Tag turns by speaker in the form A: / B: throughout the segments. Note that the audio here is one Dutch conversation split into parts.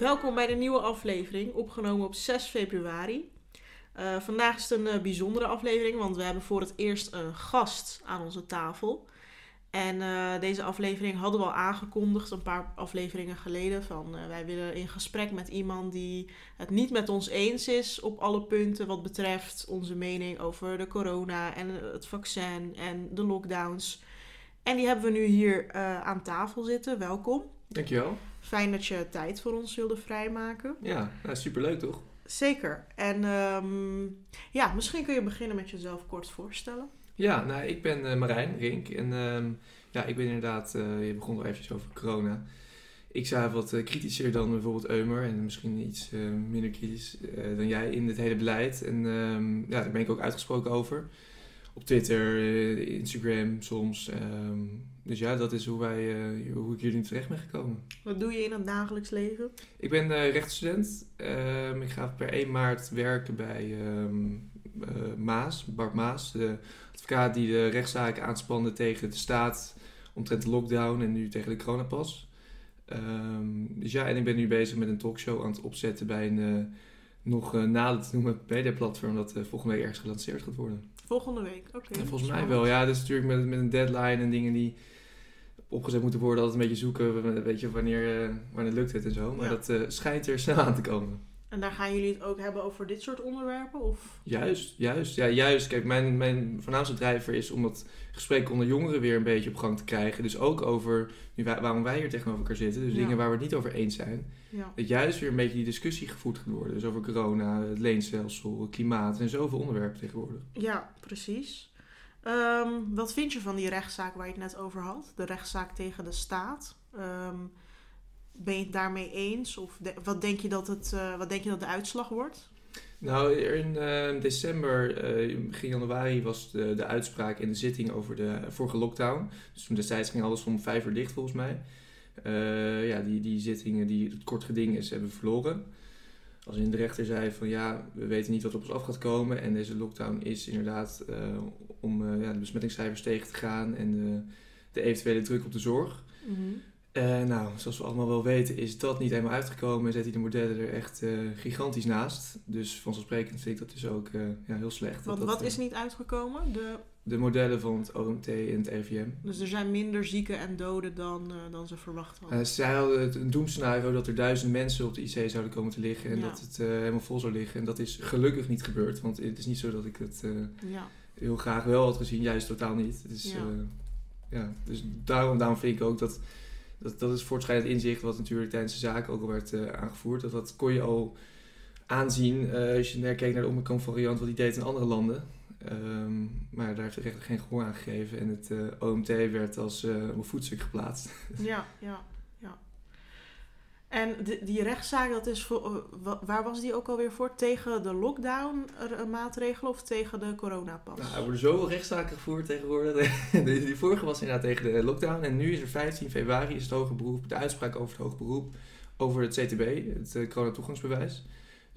A: Welkom bij de nieuwe aflevering, opgenomen op 6 februari. Uh, vandaag is het een uh, bijzondere aflevering, want we hebben voor het eerst een gast aan onze tafel. En uh, deze aflevering hadden we al aangekondigd een paar afleveringen geleden. Van wij willen in gesprek met iemand die het niet met ons eens is op alle punten wat betreft onze mening over de corona en het vaccin en de lockdowns. En die hebben we nu hier aan tafel zitten. Welkom.
B: Dankjewel.
A: Fijn dat je tijd voor ons wilde vrijmaken.
B: Ja, nou, superleuk toch?
A: Zeker. En um, ja, misschien kun je beginnen met jezelf kort voorstellen.
B: Ja, nou, ik ben uh, Marijn Rink. En um, ja, ik ben inderdaad, uh, je begon al eventjes over corona. Ik sta wat uh, kritischer dan bijvoorbeeld Eumer en misschien iets minder kritisch dan jij in het hele beleid. En um, ja, daar ben ik ook uitgesproken over. Op Twitter, Instagram soms. Dus ja, dat is hoe, wij, uh, hoe ik hier nu terecht ben gekomen.
A: Wat doe je in het dagelijks leven?
B: Ik ben uh, rechtsstudent. Uh, ik ga per 1 maart werken bij um, Maas, Bart Maas, de advocaat die de rechtszaken aanspande tegen de staat omtrent de lockdown en nu tegen de coronapas. Um, dus ja, en ik ben nu bezig met een talkshow aan het opzetten bij een nog nader te noemen mediaplatform dat volgende week ergens gelanceerd gaat worden.
A: Volgende week, oké.
B: Okay, volgens mij wel, ja. Dat is natuurlijk met, met een deadline en dingen die opgezet moeten worden, altijd een beetje zoeken, weet je, wanneer, uh, wanneer lukt het en zo. Maar ja. dat uh, schijnt er snel aan te komen.
A: En daar gaan jullie het ook hebben over dit soort onderwerpen? Of?
B: Juist, juist. Ja, juist. Kijk, mijn, mijn voornaamste drijver is om dat gesprek onder jongeren weer een beetje op gang te krijgen. Dus ook over nu waarom wij hier tegenover elkaar zitten. Dus ja. dingen waar we het niet over eens zijn.
A: Ja.
B: Dat juist weer een beetje die discussie gevoerd gaat worden. Dus over corona, het leenstelsel, klimaat en zoveel onderwerpen tegenwoordig.
A: Ja, precies. Um, wat vind je van die rechtszaak waar je het net over had? De rechtszaak tegen de staat. Um, ben je het daarmee eens? Of wat, denk je dat het, uh, wat denk je dat de uitslag wordt?
B: Nou, in uh, december, uh, begin januari, was de, de uitspraak in de zitting over de vorige lockdown. Dus toen destijds ging alles om vijf uur dicht volgens mij. ja, die, die zittingen die het kort geding is, hebben verloren als in de rechter zei van ja, we weten niet wat op ons af gaat komen en deze lockdown is inderdaad uh, om uh, ja, de besmettingscijfers tegen te gaan en de, de eventuele druk op de zorg.
A: Mm -hmm.
B: uh, nou, zoals we allemaal wel weten is dat niet helemaal uitgekomen en zet hij de modellen er echt gigantisch naast. Dus vanzelfsprekend vind ik dat dus ook ja, heel slecht.
A: Want
B: dat,
A: wat is niet uitgekomen? De
B: de modellen van het OMT en het RIVM.
A: Dus er zijn minder zieken en doden dan, uh, dan ze verwacht hadden?
B: Uh, zij hadden het, een doemscenario dat er duizend mensen op de IC zouden komen te liggen en ja. dat het uh, helemaal vol zou liggen. En dat is gelukkig niet gebeurd, want het is niet zo dat ik het
A: ja.
B: heel graag wel had gezien, juist totaal niet. Dus, ja. ja. dus daarom, daarom vind ik ook dat, dat dat is voortschrijdend inzicht wat natuurlijk tijdens de zaak ook al werd aangevoerd. Dat, dat kon je al aanzien als je keek naar de Omicron variant, wat die deed in andere landen. Um, maar daar heeft de rechter geen gehoor aan gegeven en het uh, OMT werd als uh, een voetstuk geplaatst.
A: Ja, ja, ja. En de, die rechtszaak, dat is voor, uh, waar was die ook alweer voor? Tegen de lockdown maatregelen of tegen de coronapas?
B: Nou, er worden zoveel rechtszaken gevoerd tegenwoordig. die, die vorige was inderdaad tegen de lockdown en nu is er 15 februari is het hoger beroep, de uitspraak over het hoger beroep over het CTB, het coronatoegangsbewijs.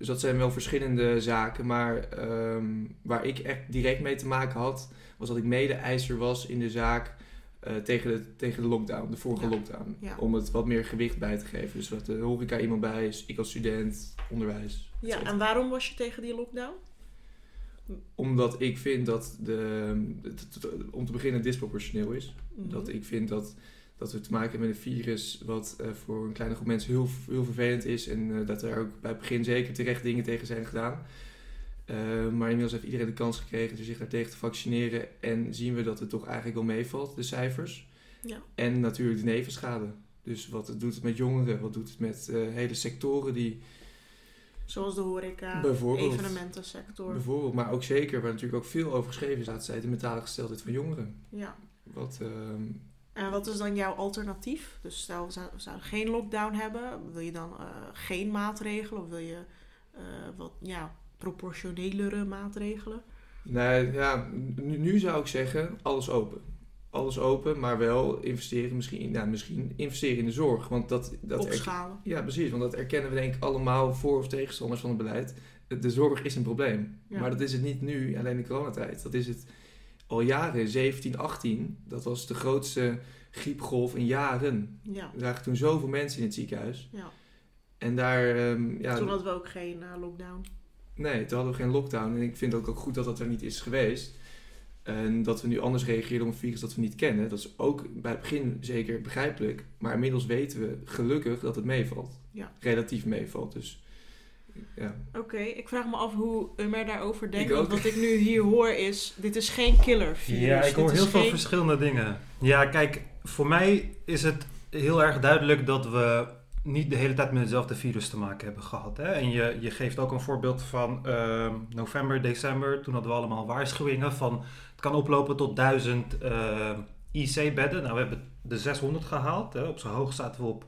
B: Dus dat zijn wel verschillende zaken. Maar um, waar ik echt direct mee te maken had, was dat ik mede-eiser was in de zaak uh, tegen, de, tegen de lockdown, de vorige
A: Ja.
B: lockdown.
A: Ja.
B: Om het wat meer gewicht bij te geven. Dus dat de horeca iemand bij is, ik als student, onderwijs.
A: Ja, en waarom was je tegen die lockdown?
B: Omdat ik vind dat de, om te beginnen disproportioneel is.
A: Mhm.
B: Dat ik vind dat, dat we te maken hebben met een virus wat eh, voor een kleine groep mensen heel, heel vervelend is. En eh, dat er ook bij het begin zeker terecht dingen tegen zijn gedaan. Eh, maar inmiddels heeft iedereen de kans gekregen om zich daartegen te vaccineren. En zien we dat het toch eigenlijk wel meevalt, de cijfers.
A: Ja.
B: En natuurlijk de nevenschade. Dus wat het doet het met jongeren, wat doet het met hele sectoren die
A: Zoals de horeca,
B: Bijvoorbeeld.
A: evenementensector.
B: bijvoorbeeld, maar ook zeker, waar natuurlijk ook veel over geschreven is, laatst tijd, de mentale gesteldheid van jongeren.
A: Ja.
B: Wat, ehm,
A: En wat is dan jouw alternatief? Dus stel, we zou- we zouden geen lockdown hebben. Wil je dan eh, geen maatregelen? Of wil je eh, wat ja, proportionelere maatregelen?
B: Nee, ja, nu, nu zou ik zeggen, alles open. Alles open, maar wel investeren misschien, nou, misschien investeren in de zorg. Want dat, dat
A: Opschalen.
B: ja, precies, want dat erkennen we denk ik allemaal voor- of tegenstanders van het beleid. De zorg is een probleem.
A: Ja.
B: Maar dat is het niet nu, alleen de coronatijd. Dat is het al jaren, 17, 18. Dat was de grootste griepgolf in jaren.
A: Ja,
B: Er lagen toen zoveel mensen in het ziekenhuis.
A: ja.
B: En daar, ehm, ja,
A: Toen hadden we ook geen eh, lockdown.
B: nee, toen hadden we geen lockdown. En ik vind ook, ook goed dat dat er niet is geweest. En dat we nu anders reageren op een virus dat we niet kennen. Dat is ook bij het begin zeker begrijpelijk. Maar inmiddels weten we gelukkig dat het meevalt.
A: Ja.
B: Relatief meevalt. Dus ja.
A: Oké, ik vraag me af hoe Umer daarover denkt.
B: Ik
A: Want wat ik nu hier hoor is, dit is geen killer virus.
C: Ja, ik hoor heel veel
A: geen-
C: verschillende dingen. Ja, kijk, voor mij is het heel erg duidelijk dat we niet de hele tijd met hetzelfde virus te maken hebben gehad. Hè? En je, je geeft ook een voorbeeld van ehm, november, december. Toen hadden we allemaal waarschuwingen van het kan oplopen tot 1000 ehm, IC-bedden. Nou, we hebben de 600 gehaald. Hè? Op zijn hoogst zaten we op,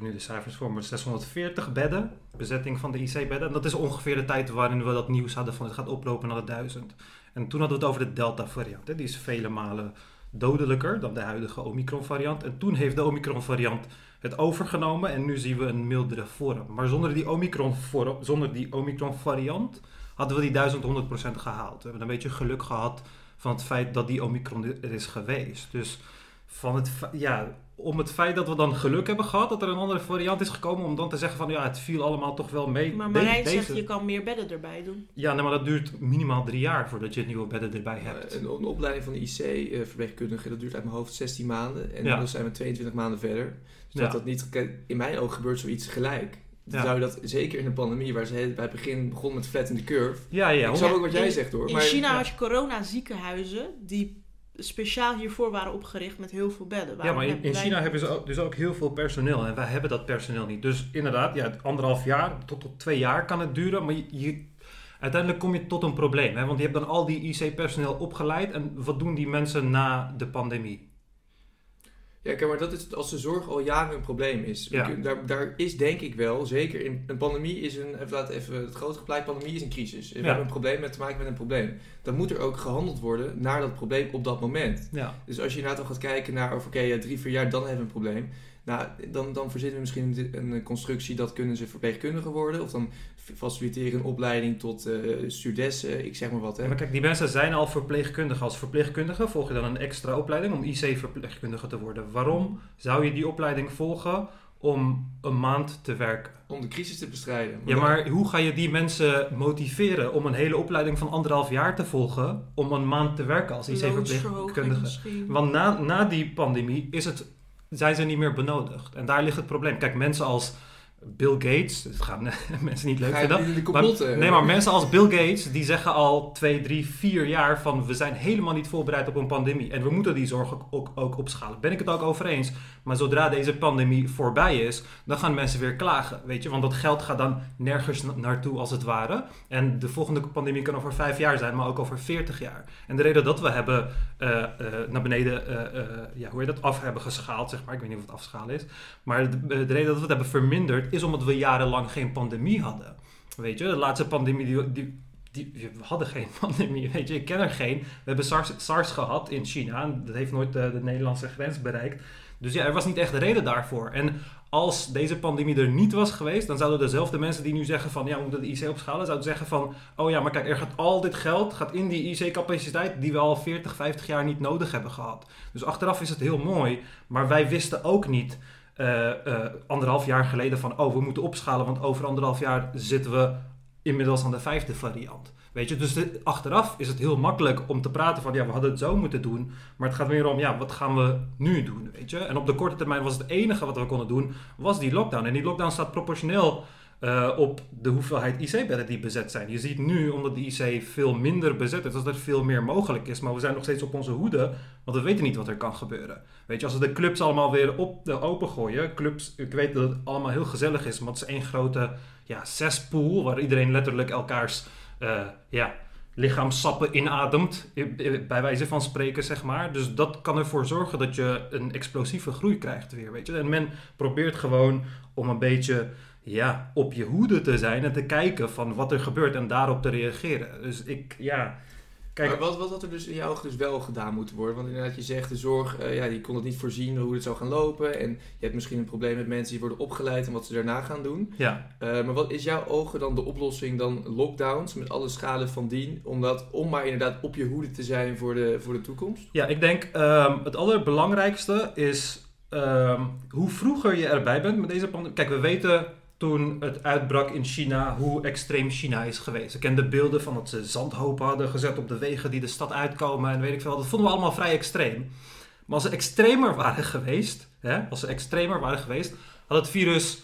C: nu de cijfers voor me, 640 bedden. Bezetting van de IC-bedden. En dat is ongeveer de tijd waarin we dat nieuws hadden van het gaat oplopen naar de 1000. En toen hadden we het over de Delta-variant. Die is vele malen dodelijker dan de huidige Omicron-variant. En toen heeft de Omicron-variant het overgenomen en nu zien we een mildere vorm. Maar zonder die Omicron-vorm, zonder die Omicron-variant hadden we die 1100% gehaald. We hebben een beetje geluk gehad van het feit dat die Omicron er is geweest. Dus van het, ja, om het feit dat we dan geluk hebben gehad dat er een andere variant is gekomen, om dan te zeggen van ja, het viel allemaal toch wel mee.
A: Maar
C: De-
A: Marijn
C: deze-
A: zegt, je kan meer bedden erbij doen.
C: Ja, nee, maar dat duurt minimaal drie jaar voordat je nieuwe bedden erbij hebt.
B: Een, een opleiding van IC-verpleegkundige, dat duurt uit mijn hoofd 16 maanden. En
C: Ja.
B: inmiddels zijn we 22 maanden verder. Dus
C: Ja.
B: dat dat niet, in mijn ogen gebeurt zoiets gelijk. Dan
C: Ja.
B: zou je dat, zeker in een pandemie, waar ze bij het begin begon met flat in de curve.
C: Ja, ja.
B: ik snap ook wat jij
A: in-
B: zegt hoor.
A: In
B: maar,
A: China
C: ja.
A: had je corona-ziekenhuizen die speciaal hiervoor waren opgericht met heel veel bedden.
C: Ja, maar in,
A: wij-
C: China hebben ze dus ook heel veel personeel en wij hebben dat personeel niet. Dus inderdaad, ja, anderhalf jaar tot, tot twee jaar kan het duren, maar je, je- uiteindelijk kom je tot een probleem. Hè? Want je hebt dan al die IC-personeel opgeleid en wat doen die mensen na de pandemie?
B: Ja, kijk, maar dat is als de zorg al jaren een probleem is.
C: Ja.
B: Daar, daar is denk ik wel, zeker in een pandemie is een, even, laat even het grote gepleit, pandemie is een crisis. We
C: Ja.
B: hebben een probleem met te maken met een probleem. Dan moet er ook gehandeld worden naar dat probleem op dat moment.
C: Ja,
B: Dus als je inderdaad al gaat kijken naar over oké, drie, vier jaar, dan hebben we een probleem. Nou, dan, dan verzinnen we misschien een, een constructie dat kunnen ze verpleegkundigen worden. Of dan faciliteren een opleiding tot eh stewardessen, ik zeg maar wat. Hè.
C: maar kijk, die mensen zijn al verpleegkundigen. Als verpleegkundige volg je dan een extra opleiding om IC-verpleegkundige te worden. Waarom zou je die opleiding volgen om een maand te werken?
B: Om de crisis te bestrijden.
C: Ja,
B: dan-
C: maar hoe ga je die mensen motiveren om een hele opleiding van anderhalf jaar te volgen om een maand te werken als IC-verpleegkundige? Want na, na die pandemie is het, zijn ze niet meer benodigd. En daar ligt het probleem. Kijk, mensen als Bill Gates, dat gaan mensen niet leuk vinden. Maar, nee, maar mensen als Bill Gates, die zeggen al twee, drie, vier jaar van we zijn helemaal niet voorbereid op een pandemie. En we moeten die zorg ook, ook, ook opschalen. Ben ik het ook over eens. Maar zodra deze pandemie voorbij is, dan gaan mensen weer klagen. Weet je, want dat geld gaat dan nergens na- naartoe als het ware. En de volgende pandemie kan over vijf jaar zijn, maar ook over veertig jaar. En de reden dat we hebben eh, eh, naar beneden, eh, ja, hoe je dat, af hebben geschaald, zeg maar. Ik weet niet of het afschalen is. Maar de, de reden dat we het hebben verminderd, is omdat we jarenlang geen pandemie hadden. Weet je, de laatste pandemie die, die, we hadden geen pandemie, weet je, ik ken er geen. We hebben SARS, gehad in China, dat heeft nooit de, de Nederlandse grens bereikt. Dus ja, er was niet echt de reden daarvoor. En als deze pandemie er niet was geweest, dan zouden dezelfde mensen die nu zeggen van ja, we moeten de IC opschalen, zouden zeggen van oh ja, maar kijk, er gaat al dit geld gaat in die IC-capaciteit die we al 40, 50 jaar niet nodig hebben gehad. Dus achteraf is het heel mooi, maar wij wisten ook niet eh, eh, anderhalf jaar geleden van oh, we moeten opschalen, want over anderhalf jaar zitten we inmiddels aan de vijfde variant. Weet je, dus de- achteraf is het heel makkelijk om te praten van ja, we hadden het zo moeten doen. Maar het gaat meer om ja, wat gaan we nu doen, weet je. En op de korte termijn was het enige wat we konden doen, was die lockdown. En die lockdown staat proportioneel eh, op de hoeveelheid IC-bedden die bezet zijn. Je ziet nu, omdat de IC veel minder bezet is, dat er veel meer mogelijk is. Maar we zijn nog steeds op onze hoede, want we weten niet wat er kan gebeuren. Weet je, als we de clubs allemaal weer op de open gooien, clubs, ik weet dat het allemaal heel gezellig is, maar het is één grote ja, cesspool, waar iedereen letterlijk elkaars eh, ja, lichaamsappen inademt, bij wijze van spreken, zeg maar. Dus dat kan ervoor zorgen dat je een explosieve groei krijgt weer, weet je. En men probeert gewoon om een beetje ja, op je hoede te zijn en te kijken van wat er gebeurt en daarop te reageren. Dus ik, ja... Kijk,
B: maar wat, wat had er dus in jouw ogen dus wel gedaan moeten worden? Want inderdaad, je zegt de zorg, eh, ja, die kon het niet voorzien hoe het zou gaan lopen. En je hebt misschien een probleem met mensen die worden opgeleid en wat ze daarna gaan doen.
C: ja,
B: Eh, maar wat is jouw ogen dan de oplossing dan lockdowns met alle schade van dien? Om, dat, om maar inderdaad op je hoede te zijn voor de, voor de toekomst?
C: Ja, ik denk ehm, het allerbelangrijkste is ehm, hoe vroeger je erbij bent met deze pandemie. Kijk, we weten toen het uitbrak in China hoe extreem China is geweest. Ik ken de beelden van dat ze zandhopen hadden gezet op de wegen die de stad uitkomen en weet ik veel. Dat vonden we allemaal vrij extreem. Maar als ze extremer waren geweest, hè, als ze extremer waren geweest, had het virus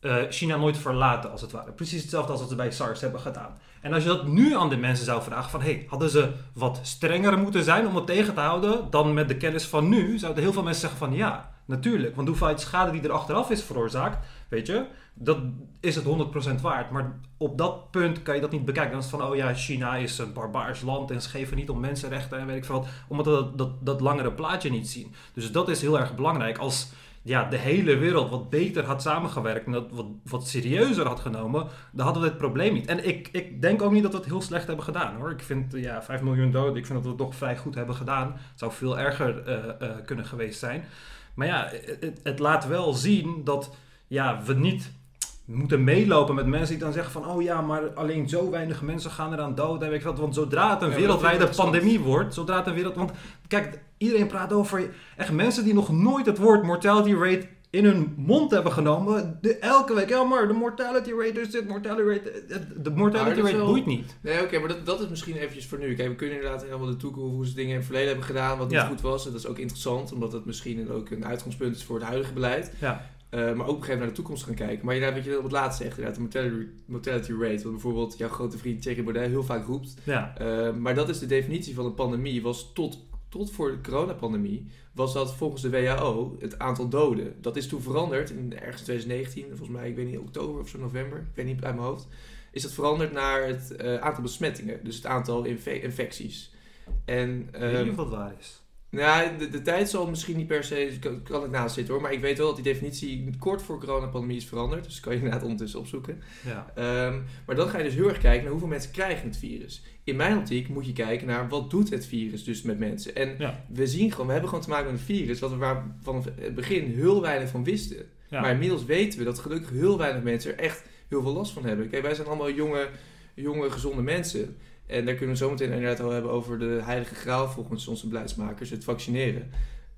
C: eh, China nooit verlaten, als het ware. Precies hetzelfde als wat ze bij SARS hebben gedaan. En als je dat nu aan de mensen zou vragen van... Hey, hadden ze wat strenger moeten zijn om het tegen te houden... dan met de kennis van nu, zouden heel veel mensen zeggen van... Ja, natuurlijk. Want de hoeveelheid schade die er achteraf is veroorzaakt... Weet je, dat is het 100% waard. Maar op dat punt kan je dat niet bekijken. Dan is het van, oh ja, China is een barbaars land... en ze geven niet om mensenrechten en weet ik veel wat. Omdat we dat, dat, dat langere plaatje niet zien. Dus dat is heel erg belangrijk. Als ja, de hele wereld wat beter had samengewerkt en dat wat, wat serieuzer had genomen, dan hadden we dit probleem niet. En ik, ik denk ook niet dat we het heel slecht hebben gedaan hoor. Ik vind ja, 5 miljoen doden, ik vind dat we het toch vrij goed hebben gedaan. Het zou veel erger uh, uh, kunnen geweest zijn. Maar ja, het, het, laat wel zien dat ja, we niet moeten meelopen met mensen die dan zeggen van... oh ja, maar alleen zo weinig mensen gaan eraan dood. En weet ik wat, want zodra het een ja, wereldwijde pandemie wordt... zodra het een wereld... Want kijk, iedereen praat over echt mensen die nog nooit het woord mortality rate in hun mond hebben genomen. De, elke week, ja maar de mortality rate is dit, mortality rate... De mortality rate wel... boeit niet.
B: Nee, oké, okay, maar dat, dat is misschien eventjes voor nu. Kijk, we kunnen inderdaad helemaal de toekomst, hoe ze dingen in het verleden hebben gedaan, wat niet ja. goed was. En dat is ook interessant, omdat het misschien ook een uitgangspunt is voor het huidige beleid.
C: Ja.
B: Uh, maar ook op een gegeven moment naar de toekomst gaan kijken. Maar inderdaad, wat je op het laatste zegt, inderdaad, de mortality, mortality rate. Wat bijvoorbeeld jouw grote vriend Thierry Baudet heel vaak roept.
C: Ja.
B: Uh, maar dat is de definitie van een pandemie. Was tot, tot voor de coronapandemie was dat volgens de WHO het aantal doden. Dat is toen veranderd in ergens 2019, volgens mij, ik weet niet, oktober of zo, november. Ik weet niet uit mijn hoofd. Is dat veranderd naar het uh, aantal besmettingen. Dus het aantal infe infecties. En,
C: ik weet niet of dat waar is.
B: Nou, de, de tijd zal misschien niet per se, kan, kan ik naast zitten hoor. Maar ik weet wel dat die definitie kort voor coronapandemie is veranderd. Dus kan je inderdaad ondertussen opzoeken.
C: Ja.
B: Um, maar dan ga je dus heel erg kijken naar hoeveel mensen krijgen het virus. In mijn optiek moet je kijken naar wat doet het virus dus met mensen. En
C: ja.
B: we zien gewoon, we hebben gewoon te maken met een virus wat we waar van het begin heel weinig van wisten.
C: Ja.
B: Maar inmiddels weten we dat gelukkig heel weinig mensen er echt heel veel last van hebben. Kijk, wij zijn allemaal jonge, jonge gezonde mensen. En daar kunnen we zo meteen inderdaad al hebben over de heilige graal volgens onze beleidsmakers, het vaccineren.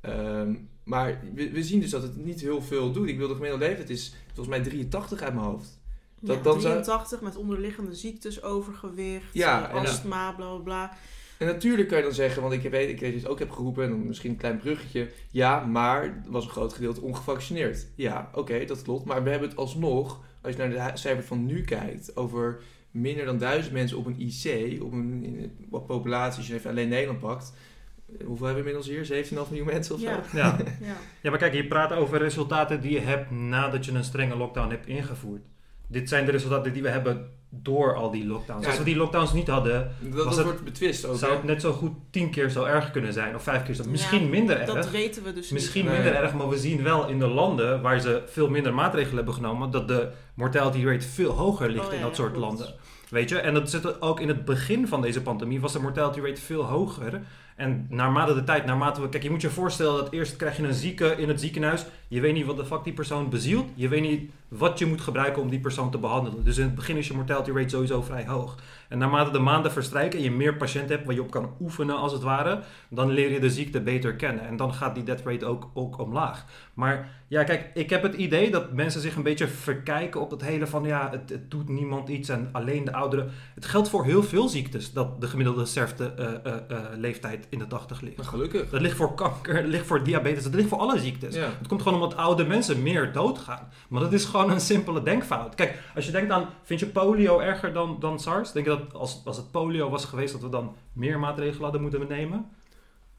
B: Um, maar we, we, zien dus dat het niet heel veel doet. Ik wil de gemiddelde leeftijd is volgens mij 83 uit mijn hoofd.
A: Dat, ja, dan 83 zou... met onderliggende ziektes, overgewicht,
B: ja,
A: astma, bla bla bla.
B: En natuurlijk kan je dan zeggen, want ik weet, ik weet het ook heb geroepen, en misschien een klein bruggetje. Ja, maar er was een groot gedeelte ongevaccineerd. Ja, oké, okay, dat klopt. Maar we hebben het alsnog, als je naar de cijfers van nu kijkt, over minder dan duizend mensen op een IC, op een wat populatie, als je even alleen Nederland pakt. Hoeveel hebben we inmiddels hier? 17,5 miljoen mensen of zo?
A: Ja.
C: Ja. ja. ja, maar kijk, je praat over resultaten die je hebt nadat je een strenge lockdown hebt ingevoerd. Dit zijn de resultaten die we hebben door al die lockdowns.
B: Ja,
C: Als we die lockdowns niet hadden,
B: dat, dat
C: het,
B: wordt betwist ook.
C: zou het net zo goed tien keer zo erg kunnen zijn. Of vijf keer zo. Misschien
A: Ja,
C: minder erg.
A: Dat weten we dus
C: Misschien
A: niet.
B: Nee.
C: minder erg, maar we zien wel in de landen waar ze veel minder maatregelen hebben genomen, dat de mortality rate veel hoger ligt
A: Oh,
C: in
A: ja,
C: dat soort landen. Weet je, en dat zit ook in het begin van deze pandemie was de mortality rate veel hoger. En naarmate de tijd, naarmate we... Kijk, je moet je voorstellen dat eerst krijg je een zieke in het ziekenhuis. Je weet niet wat de fuck die persoon bezielt. Je weet niet wat je moet gebruiken om die persoon te behandelen. Dus in het begin is je mortality rate sowieso vrij hoog. En naarmate de maanden verstrijken en je meer patiënten hebt waar je op kan oefenen als het ware, dan leer je de ziekte beter kennen. En dan gaat die death rate ook, ook omlaag. Maar ja, kijk, ik heb het idee dat mensen zich een beetje verkijken op dat hele van ja, het, het doet niemand iets en alleen de ouderen. Het geldt voor heel veel ziektes dat de gemiddelde sterfte eh, eh, eh, leeftijd in de 80 ligt.
B: Maar gelukkig.
C: Dat ligt voor kanker, dat ligt voor diabetes, dat ligt voor alle ziektes.
B: Ja.
C: Het komt gewoon omdat oude mensen meer doodgaan. Maar dat is gewoon een simpele denkfout. Kijk, als je denkt aan, vind je polio erger dan, dan SARS? Denk je dat als, als het polio was geweest, dat we dan meer maatregelen hadden moeten nemen?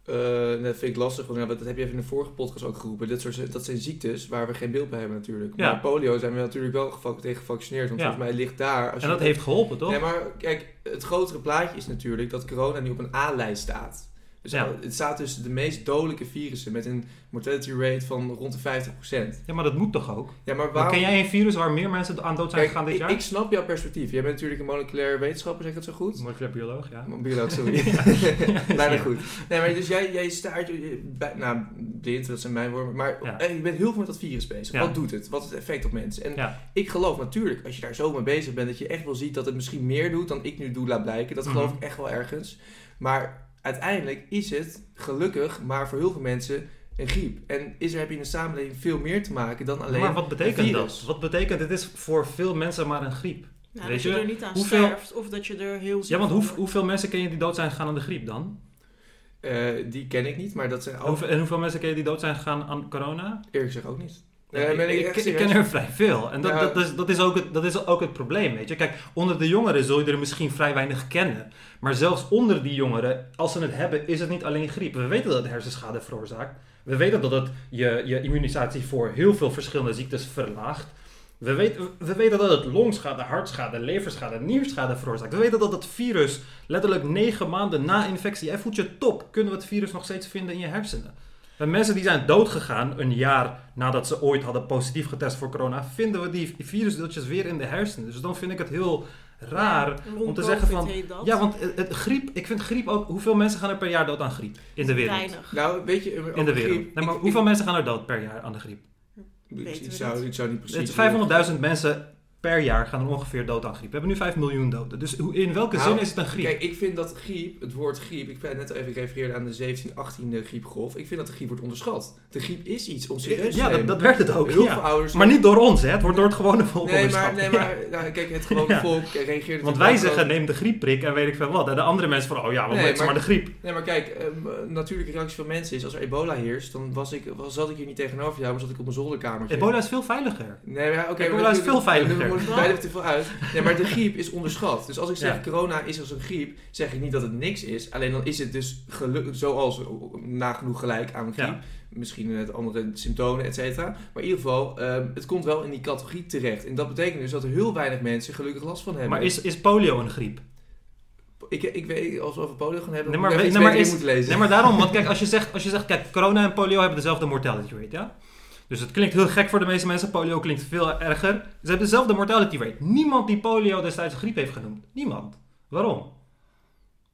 B: Uh, dat vind ik lastig, want ja, dat heb je even in de vorige podcast ook geroepen. Dit soort, dat zijn ziektes waar we geen beeld bij hebben natuurlijk.
C: Ja.
B: Maar polio zijn we natuurlijk wel tegen gevaccineerd, want
C: Ja.
B: volgens mij ligt daar... Als
C: En
B: je
C: dat heeft geholpen, toch?
B: Nee, maar kijk, het grotere plaatje is natuurlijk dat corona nu op een A-lijst staat. Dus
C: Ja.
B: het staat tussen de meest dodelijke virussen met een mortality rate van rond de 50%.
C: Ja, maar dat moet toch ook?
B: Ja, maar waarom...
C: ken jij een virus waar meer mensen aan dood zijn
B: Kijk,
C: gegaan dit jaar?
B: ik snap jouw perspectief. Jij bent natuurlijk een moleculair wetenschapper, zeg ik dat zo goed?
C: Moleculair bioloog, ja.
B: Bioloog, sorry. Bijna goed. Nee, maar dus jij, jij staart, je- bij- nou, blind, dat zijn mijn woorden, maar
C: Ja.
B: eh, je bent heel veel met dat virus bezig.
C: Ja.
B: Wat doet het? Wat is het effect op mensen? En
C: Ja.
B: ik geloof natuurlijk, als je daar zo mee bezig bent, dat je echt wel ziet dat het misschien meer doet dan ik nu doe laat blijken. Dat geloof
C: Mhm.
B: ik echt wel ergens. Maar uiteindelijk is het gelukkig, maar voor heel veel mensen een griep. En is er, heb je in de samenleving veel meer te maken dan alleen
C: maar wat
B: een
C: betekent
B: virus.
C: dat? Wat betekent het is voor veel mensen maar een griep?
A: Nou,
C: Weet
A: dat je
C: je,
A: er niet aan
C: hoeveel-
A: sterft of dat je er heel ziek
C: Ja, want hoe, hoeveel mensen ken je die dood zijn gegaan aan de griep dan?
B: Eh, die ken ik niet, maar dat zijn ook
C: Hoeveel, en hoeveel mensen ken je die dood zijn gegaan aan corona?
B: eerlijk gezegd ook niet. Nee,
C: ik,
B: ik
C: ik- ken er vrij veel. En dat,
B: Ja.
C: dat, is, dat, is ook het, dat is ook het probleem, weet je. Kijk, onder de jongeren zul je er misschien vrij weinig kennen. Maar zelfs onder die jongeren, als ze het hebben, is het niet alleen griep. We weten dat het hersenschade veroorzaakt. We weten dat het je, je immunisatie voor heel veel verschillende ziektes verlaagt. We weten, we weten dat het longschade, hartschade, leverschade, nierschade veroorzaakt. We weten dat het virus letterlijk negen maanden na infectie, jij voelt je top, kunnen we het virus nog steeds vinden in je hersenen. Mensen die zijn doodgegaan een jaar nadat ze ooit hadden positief getest voor corona, vinden we die virusdeeltjes weer in de hersenen. Dus dan vind ik het heel raar.
A: Ja,
C: om te zeggen van-
A: heet dat.
C: Ja, want het, het griep, ik vind griep ook, hoeveel mensen gaan er per jaar dood aan griep in de wereld?
A: Weinig.
B: Nou, weet je,
C: In de wereld.
B: griep,
C: Nee, maar
B: ik-
C: hoeveel
B: ik-
C: mensen gaan er dood per jaar aan de griep?
B: Ik, zou,
A: niet.
B: ik zou niet precies...
C: Het 500.000 mensen per jaar gaan er ongeveer dood aan griep. We hebben nu 5 miljoen doden. Dus in welke
B: Nou,
C: zin is het een griep?
B: Kijk, ik vind dat griep, het woord griep, ik ben net even gerefereerd aan de 17, 18e griepgolf. Ik vind dat de griep wordt onderschat. De griep is iets om serieus te
C: ja, dat, werd het ook.
B: Heel
C: ja.
B: veel ouders...
C: Maar niet door ons, hè? Het wordt door het gewone volk
B: Nee,
C: onderschat.
B: maar, nee, maar nou, kijk, het gewone
C: Ja.
B: volk reageert
C: Want wij zeggen neem de griepprik en weet ik veel wat. En de andere mensen van, oh ja, wat
B: Nee,
C: maar,
B: maar-
C: de griep.
B: Nee, maar kijk, een natuurlijke reactie van mensen is als er ebola heerst, dan was ik, was, zat ik hier niet tegenover jou, maar zat ik op mijn zolderkamertje.
C: Ebola is veel veiliger.
B: Nee, maar oké.
C: Ebola is veel veiliger.
B: Moeten beide te veel uit. Nee, maar de griep is onderschat. Dus als ik zeg
C: Ja.
B: corona is als een griep, zeg ik niet dat het niks is. Alleen dan is het dus gelu- zoals nagenoeg gelijk aan een griep.
C: Ja.
B: Misschien met andere symptomen, et cetera. Maar in ieder geval, ehm, het komt wel in die categorie terecht. En dat betekent dus dat er heel weinig mensen gelukkig last van hebben.
C: Maar is, is polio een griep?
B: Ik, ik weet, als we over polio gaan hebben,
C: Nee,
B: moet
C: maar
B: ik
C: nee,
B: iets
C: maar is-
B: lezen.
C: Nee, maar daarom, want kijk, als je zegt, als je zegt kijk, corona en polio hebben dezelfde mortality rate, ja? Dus het klinkt heel gek voor de meeste mensen. Polio klinkt veel erger. Ze hebben dezelfde mortality rate. Niemand die polio destijds griep heeft genoemd. Niemand. Waarom?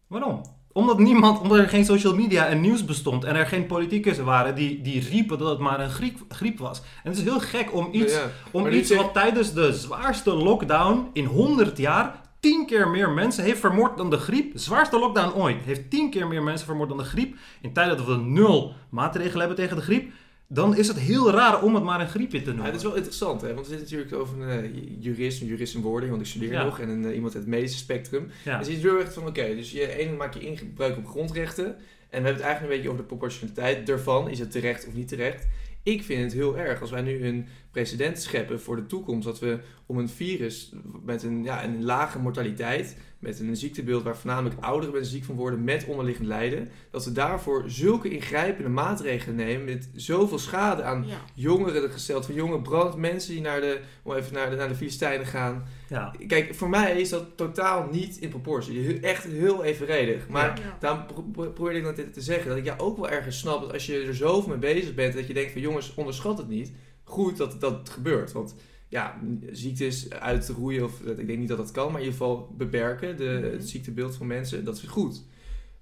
C: Waarom? Omdat niemand, omdat er geen social media en nieuws bestond en er geen politicus waren die, die riepen dat het maar een griep, griep was. En het is heel gek om iets,
B: Ja.
C: om iets wat tijdens de zwaarste lockdown in 100 jaar tien keer meer mensen heeft vermoord dan de griep. Zwaarste lockdown ooit. Heeft tien keer meer mensen vermoord dan de griep. In tijden dat we nul maatregelen hebben tegen de griep. Dan is het heel raar om het maar een griepje te
B: Ja,
C: noemen.
B: het is wel interessant, hè? want we zitten natuurlijk over een eh, jurist, een jurist in wording, want ik studeer
C: Ja.
B: nog, en een, eh, iemand uit het medische spectrum.
C: ja.
B: Dus je ziet heel erg van, oké, dus je ene maak je ingebruik op grondrechten, en we hebben het eigenlijk een beetje over de proportionaliteit ervan, is het terecht of niet terecht. Ik vind het heel erg als wij nu een precedent scheppen voor de toekomst, dat we om een virus met een, ja, een lage mortaliteit, met een ziektebeeld waar voornamelijk ouderen mensen ziek van worden met onderliggend lijden, dat we daarvoor zulke ingrijpende maatregelen nemen met zoveel schade aan
A: Ja.
B: jongeren gesteld, van jonge brand, mensen die naar de, om even naar de, naar de Filistijnen gaan.
C: ja.
B: Kijk, voor mij is dat totaal niet in proportie. Echt heel evenredig. Maar
A: Ja.
B: daarom pro- pro- probeer ik net te zeggen dat ik ja ook wel ergens snap dat als je er zoveel mee bezig bent, dat je denkt van jongens, onderschat het niet. Goed dat dat gebeurt. Want ja, ziektes uitroeien, of ik denk niet dat dat kan, maar in ieder geval beperken, de,
A: Mhm.
B: het ziektebeeld van mensen, dat is goed.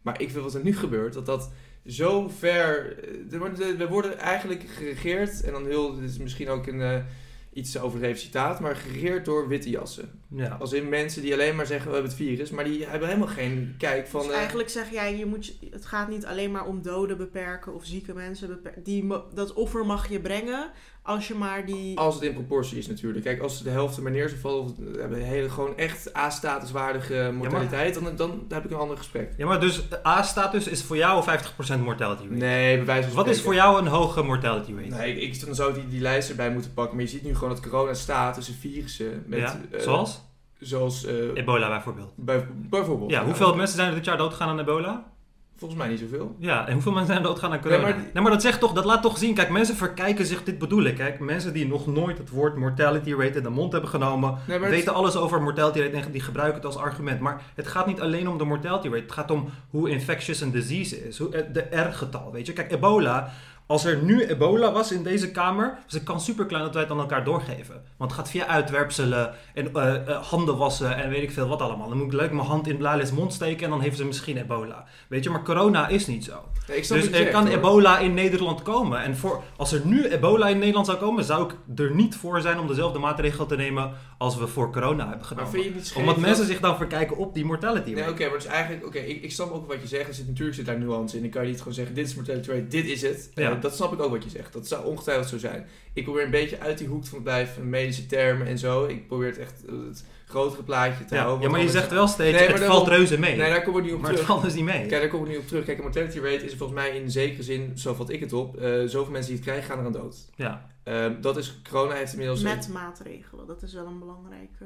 B: Maar ik vind wat er nu gebeurt, dat dat zo ver. eh, We worden eigenlijk geregeerd, en dan heel, dit is misschien ook een eh, iets overdreven citaat, maar geregeerd door witte jassen.
C: Ja.
B: Als in mensen die alleen maar zeggen we hebben het virus, maar die hebben helemaal geen kijk van.
A: Dus
B: eh,
A: eigenlijk zeg jij, je moet, het gaat niet alleen maar om doden beperken of zieke mensen beperken. Die, dat offer mag je brengen als je maar die...
B: Als het in proportie is natuurlijk. Kijk, als de helft maar neer zou vallen, of we hebben een hele gewoon echt A-statuswaardige mortaliteit, dan, dan heb ik een ander gesprek.
C: ja, maar dus A-status is voor jou 50% mortality rate.
B: Nee, bij wijze van
C: Wat is voor jou een hoge mortality rate?
B: Nee, ik, ik dan zou die, die lijst erbij moeten pakken. Maar je ziet nu gewoon dat corona staat tussen virussen. Met,
C: ja.
B: eh,
C: Zoals?
B: Zoals eh,
C: Ebola bijvoorbeeld.
B: bij, bijvoorbeeld.
C: Ja, hoeveel mensen zijn er dit jaar doodgegaan aan ebola?
B: Volgens mij niet zoveel.
C: Ja, en hoeveel mensen zijn er doodgegaan aan corona?
B: Nee,
C: Nee
B: maar
C: maar,
B: die-
C: dat zegt toch, dat laat toch zien. Kijk, mensen verkijken zich, dit bedoel ik. Kijk, mensen die nog nooit het woord mortality rate in de mond hebben genomen,
B: Nee, maar het-
C: weten alles over mortality rate en die gebruiken het als argument. Maar het gaat niet alleen om de mortality rate. Het gaat om hoe infectious een disease is. Hoe, eh, de R-getal, weet je. Kijk, ebola, als er nu ebola was in deze kamer, is de kans super klein dat wij het aan elkaar doorgeven. Want het gaat via uitwerpselen en eh, eh, handen wassen en weet ik veel wat allemaal. Dan moet ik leuk mijn hand in Blailis mond steken en dan heeft ze misschien ebola. Weet je, maar corona is niet zo.
B: Nee, ik snap
C: Dus er
B: zegt,
C: kan
B: hoor.
C: ebola in Nederland komen. En voor, als er nu ebola in Nederland zou komen, zou ik er niet voor zijn om dezelfde maatregelen te nemen als we voor corona hebben
B: Maar
C: genomen.
B: vind je het niet scheef
C: Omdat
B: dat-
C: mensen zich dan verkijken op die mortality
B: Nee,
C: rate.
B: oké, maar dus eigenlijk, oké, ik, ik snap ook wat je zegt. Er zit, natuurlijk zit daar nuance in. Dan kan je niet gewoon zeggen, dit is mortality rate, dit is het.
C: Ja.
B: Eh, dat snap ik ook wat je zegt. Dat zou ongetwijfeld zo zijn. Ik probeer een beetje uit die hoek van het blijven medische termen en zo. Ik probeer het echt eh, het grotere plaatje te
C: Ja,
B: houden.
C: ja, maar je zegt wel steeds,
B: Nee, maar
C: het valt reuze mee.
B: Nee, daar komen we niet op
C: maar het
B: terug.
C: valt dus niet mee.
B: Kijk, daar kom ik nu op terug. Kijk, een mortality rate is volgens mij in zekere zin, zo vat ik het op, eh, zoveel mensen die het krijgen gaan eraan dood.
C: Ja.
B: Ehm, dat is, corona heeft inmiddels...
A: Met maatregelen, dat is wel een belangrijke...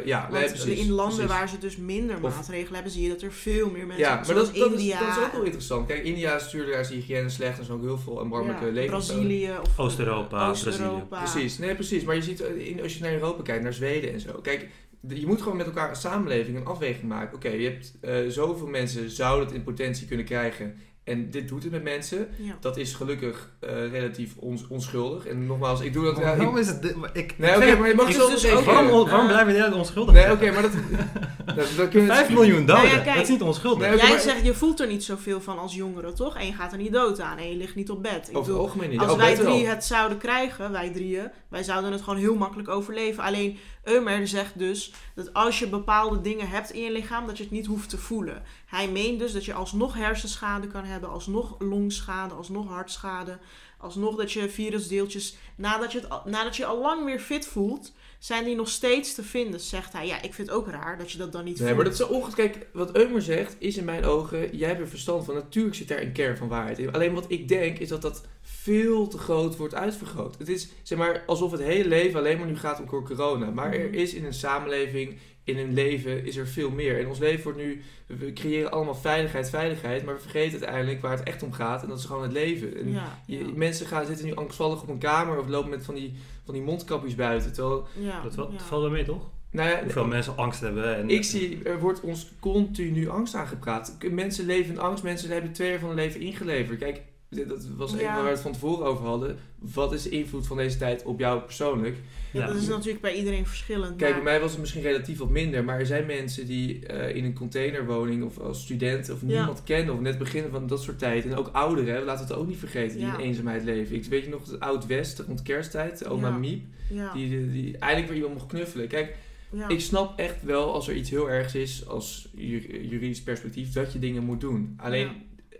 B: eh, ja, nee, precies.
A: in landen
B: precies.
A: waar ze dus minder
B: Of-
A: maatregelen hebben, zie je dat er veel meer mensen
B: Ja, maar dat, dat, is,
A: India,
B: dat is ook wel interessant. Kijk, India is natuurlijk, daar is de hygiëne slecht en zo ook heel veel erbarmelijke
A: ja,
B: levensstijlen.
A: Brazilië of
C: Oost-Europa,
A: Oost-Europa.
B: Precies, nee precies. Maar je ziet, eh, in, als je naar Europa kijkt, naar Zweden en zo. Kijk, je moet gewoon met elkaar een samenleving een afweging maken. Oké, je hebt eh, zoveel mensen zouden het in potentie kunnen krijgen. En dit doet het met mensen.
A: Ja.
B: Dat is gelukkig eh, relatief ons, onschuldig. En nogmaals, ik doe dat... ja,
C: Waarom
B: ik-
C: is het... Ik,
B: nee, oké, maar je mag zo
A: dus
C: Waarom, waarom blijven we onschuldig?
B: Nee, oké, maar dat... dat, dat kun je
C: 5 miljoen doden,
A: Nou ja, kijk.
C: dat is niet onschuldig.
B: Nee,
A: Jij
B: maar-
A: zegt, je voelt er niet zoveel van als jongere, toch? En je gaat er niet dood aan en je ligt niet op bed. Ik
B: Over het algemeen niet.
A: als
B: Oh,
A: wij
B: wel.
A: drie het zouden krijgen, wij drieën, wij zouden het gewoon heel makkelijk overleven. Alleen Eumer zegt dus dat als je bepaalde dingen hebt in je lichaam, dat je het niet hoeft te voelen. Hij meent dus dat je alsnog hersenschade kan hebben, alsnog longschade, alsnog hartschade, alsnog dat je virusdeeltjes, nadat je, nadat je al lang weer fit voelt, zijn die nog steeds te vinden, zegt hij. Ja, ik vind het ook raar dat je dat dan niet
B: Nee,
A: voelt.
B: maar dat is zo onge- Kijk, wat Eumer zegt, is in mijn ogen... Jij hebt er verstand van. Natuurlijk zit daar een kern van waarheid in. Alleen wat ik denk, is dat dat veel te groot wordt uitvergroot. Het is, zeg maar, alsof het hele leven alleen maar nu gaat om cor- corona. Maar er
A: Mhm.
B: is in een samenleving, in een leven, is er veel meer. En ons leven wordt nu... We creëren allemaal veiligheid, veiligheid. Maar we vergeten uiteindelijk waar het echt om gaat. En dat is gewoon het leven. En
A: ja,
B: je-
A: ja.
B: mensen gaan, zitten nu angstvallig op een kamer... of lopen met van die, van die mondkapjes buiten. Terwijl,
A: ja,
C: Dat, valt-
A: ja.
C: dat valt wel mee, toch?
B: nou ja,
C: Hoeveel mensen angst hebben. En,
B: ik zie, er wordt ons continu angst aangepraat. Mensen leven in angst, mensen hebben twee jaar van hun leven ingeleverd. Kijk, dat was even waar we het van tevoren over hadden. Wat is de invloed van deze tijd op jou persoonlijk?
C: Ja.
A: Dat is natuurlijk bij iedereen verschillend.
B: Kijk,
A: maar-
B: bij mij was het misschien relatief wat minder, maar er zijn mensen die eh, in een containerwoning of als student of
A: Ja.
B: niemand kennen of net beginnen van dat soort tijd. En ook ouderen, hè, laten we het ook niet vergeten, die
A: Ja.
B: in eenzaamheid leven. Ik weet je nog, het Oud-West rond kersttijd, oma
A: Ja.
B: Miep,
A: ja,
B: die, die, die eindelijk weer iemand mocht knuffelen. Kijk,
A: ja.
B: ik snap echt wel als er iets heel ergs is als ju- juridisch perspectief dat je dingen moet doen. Alleen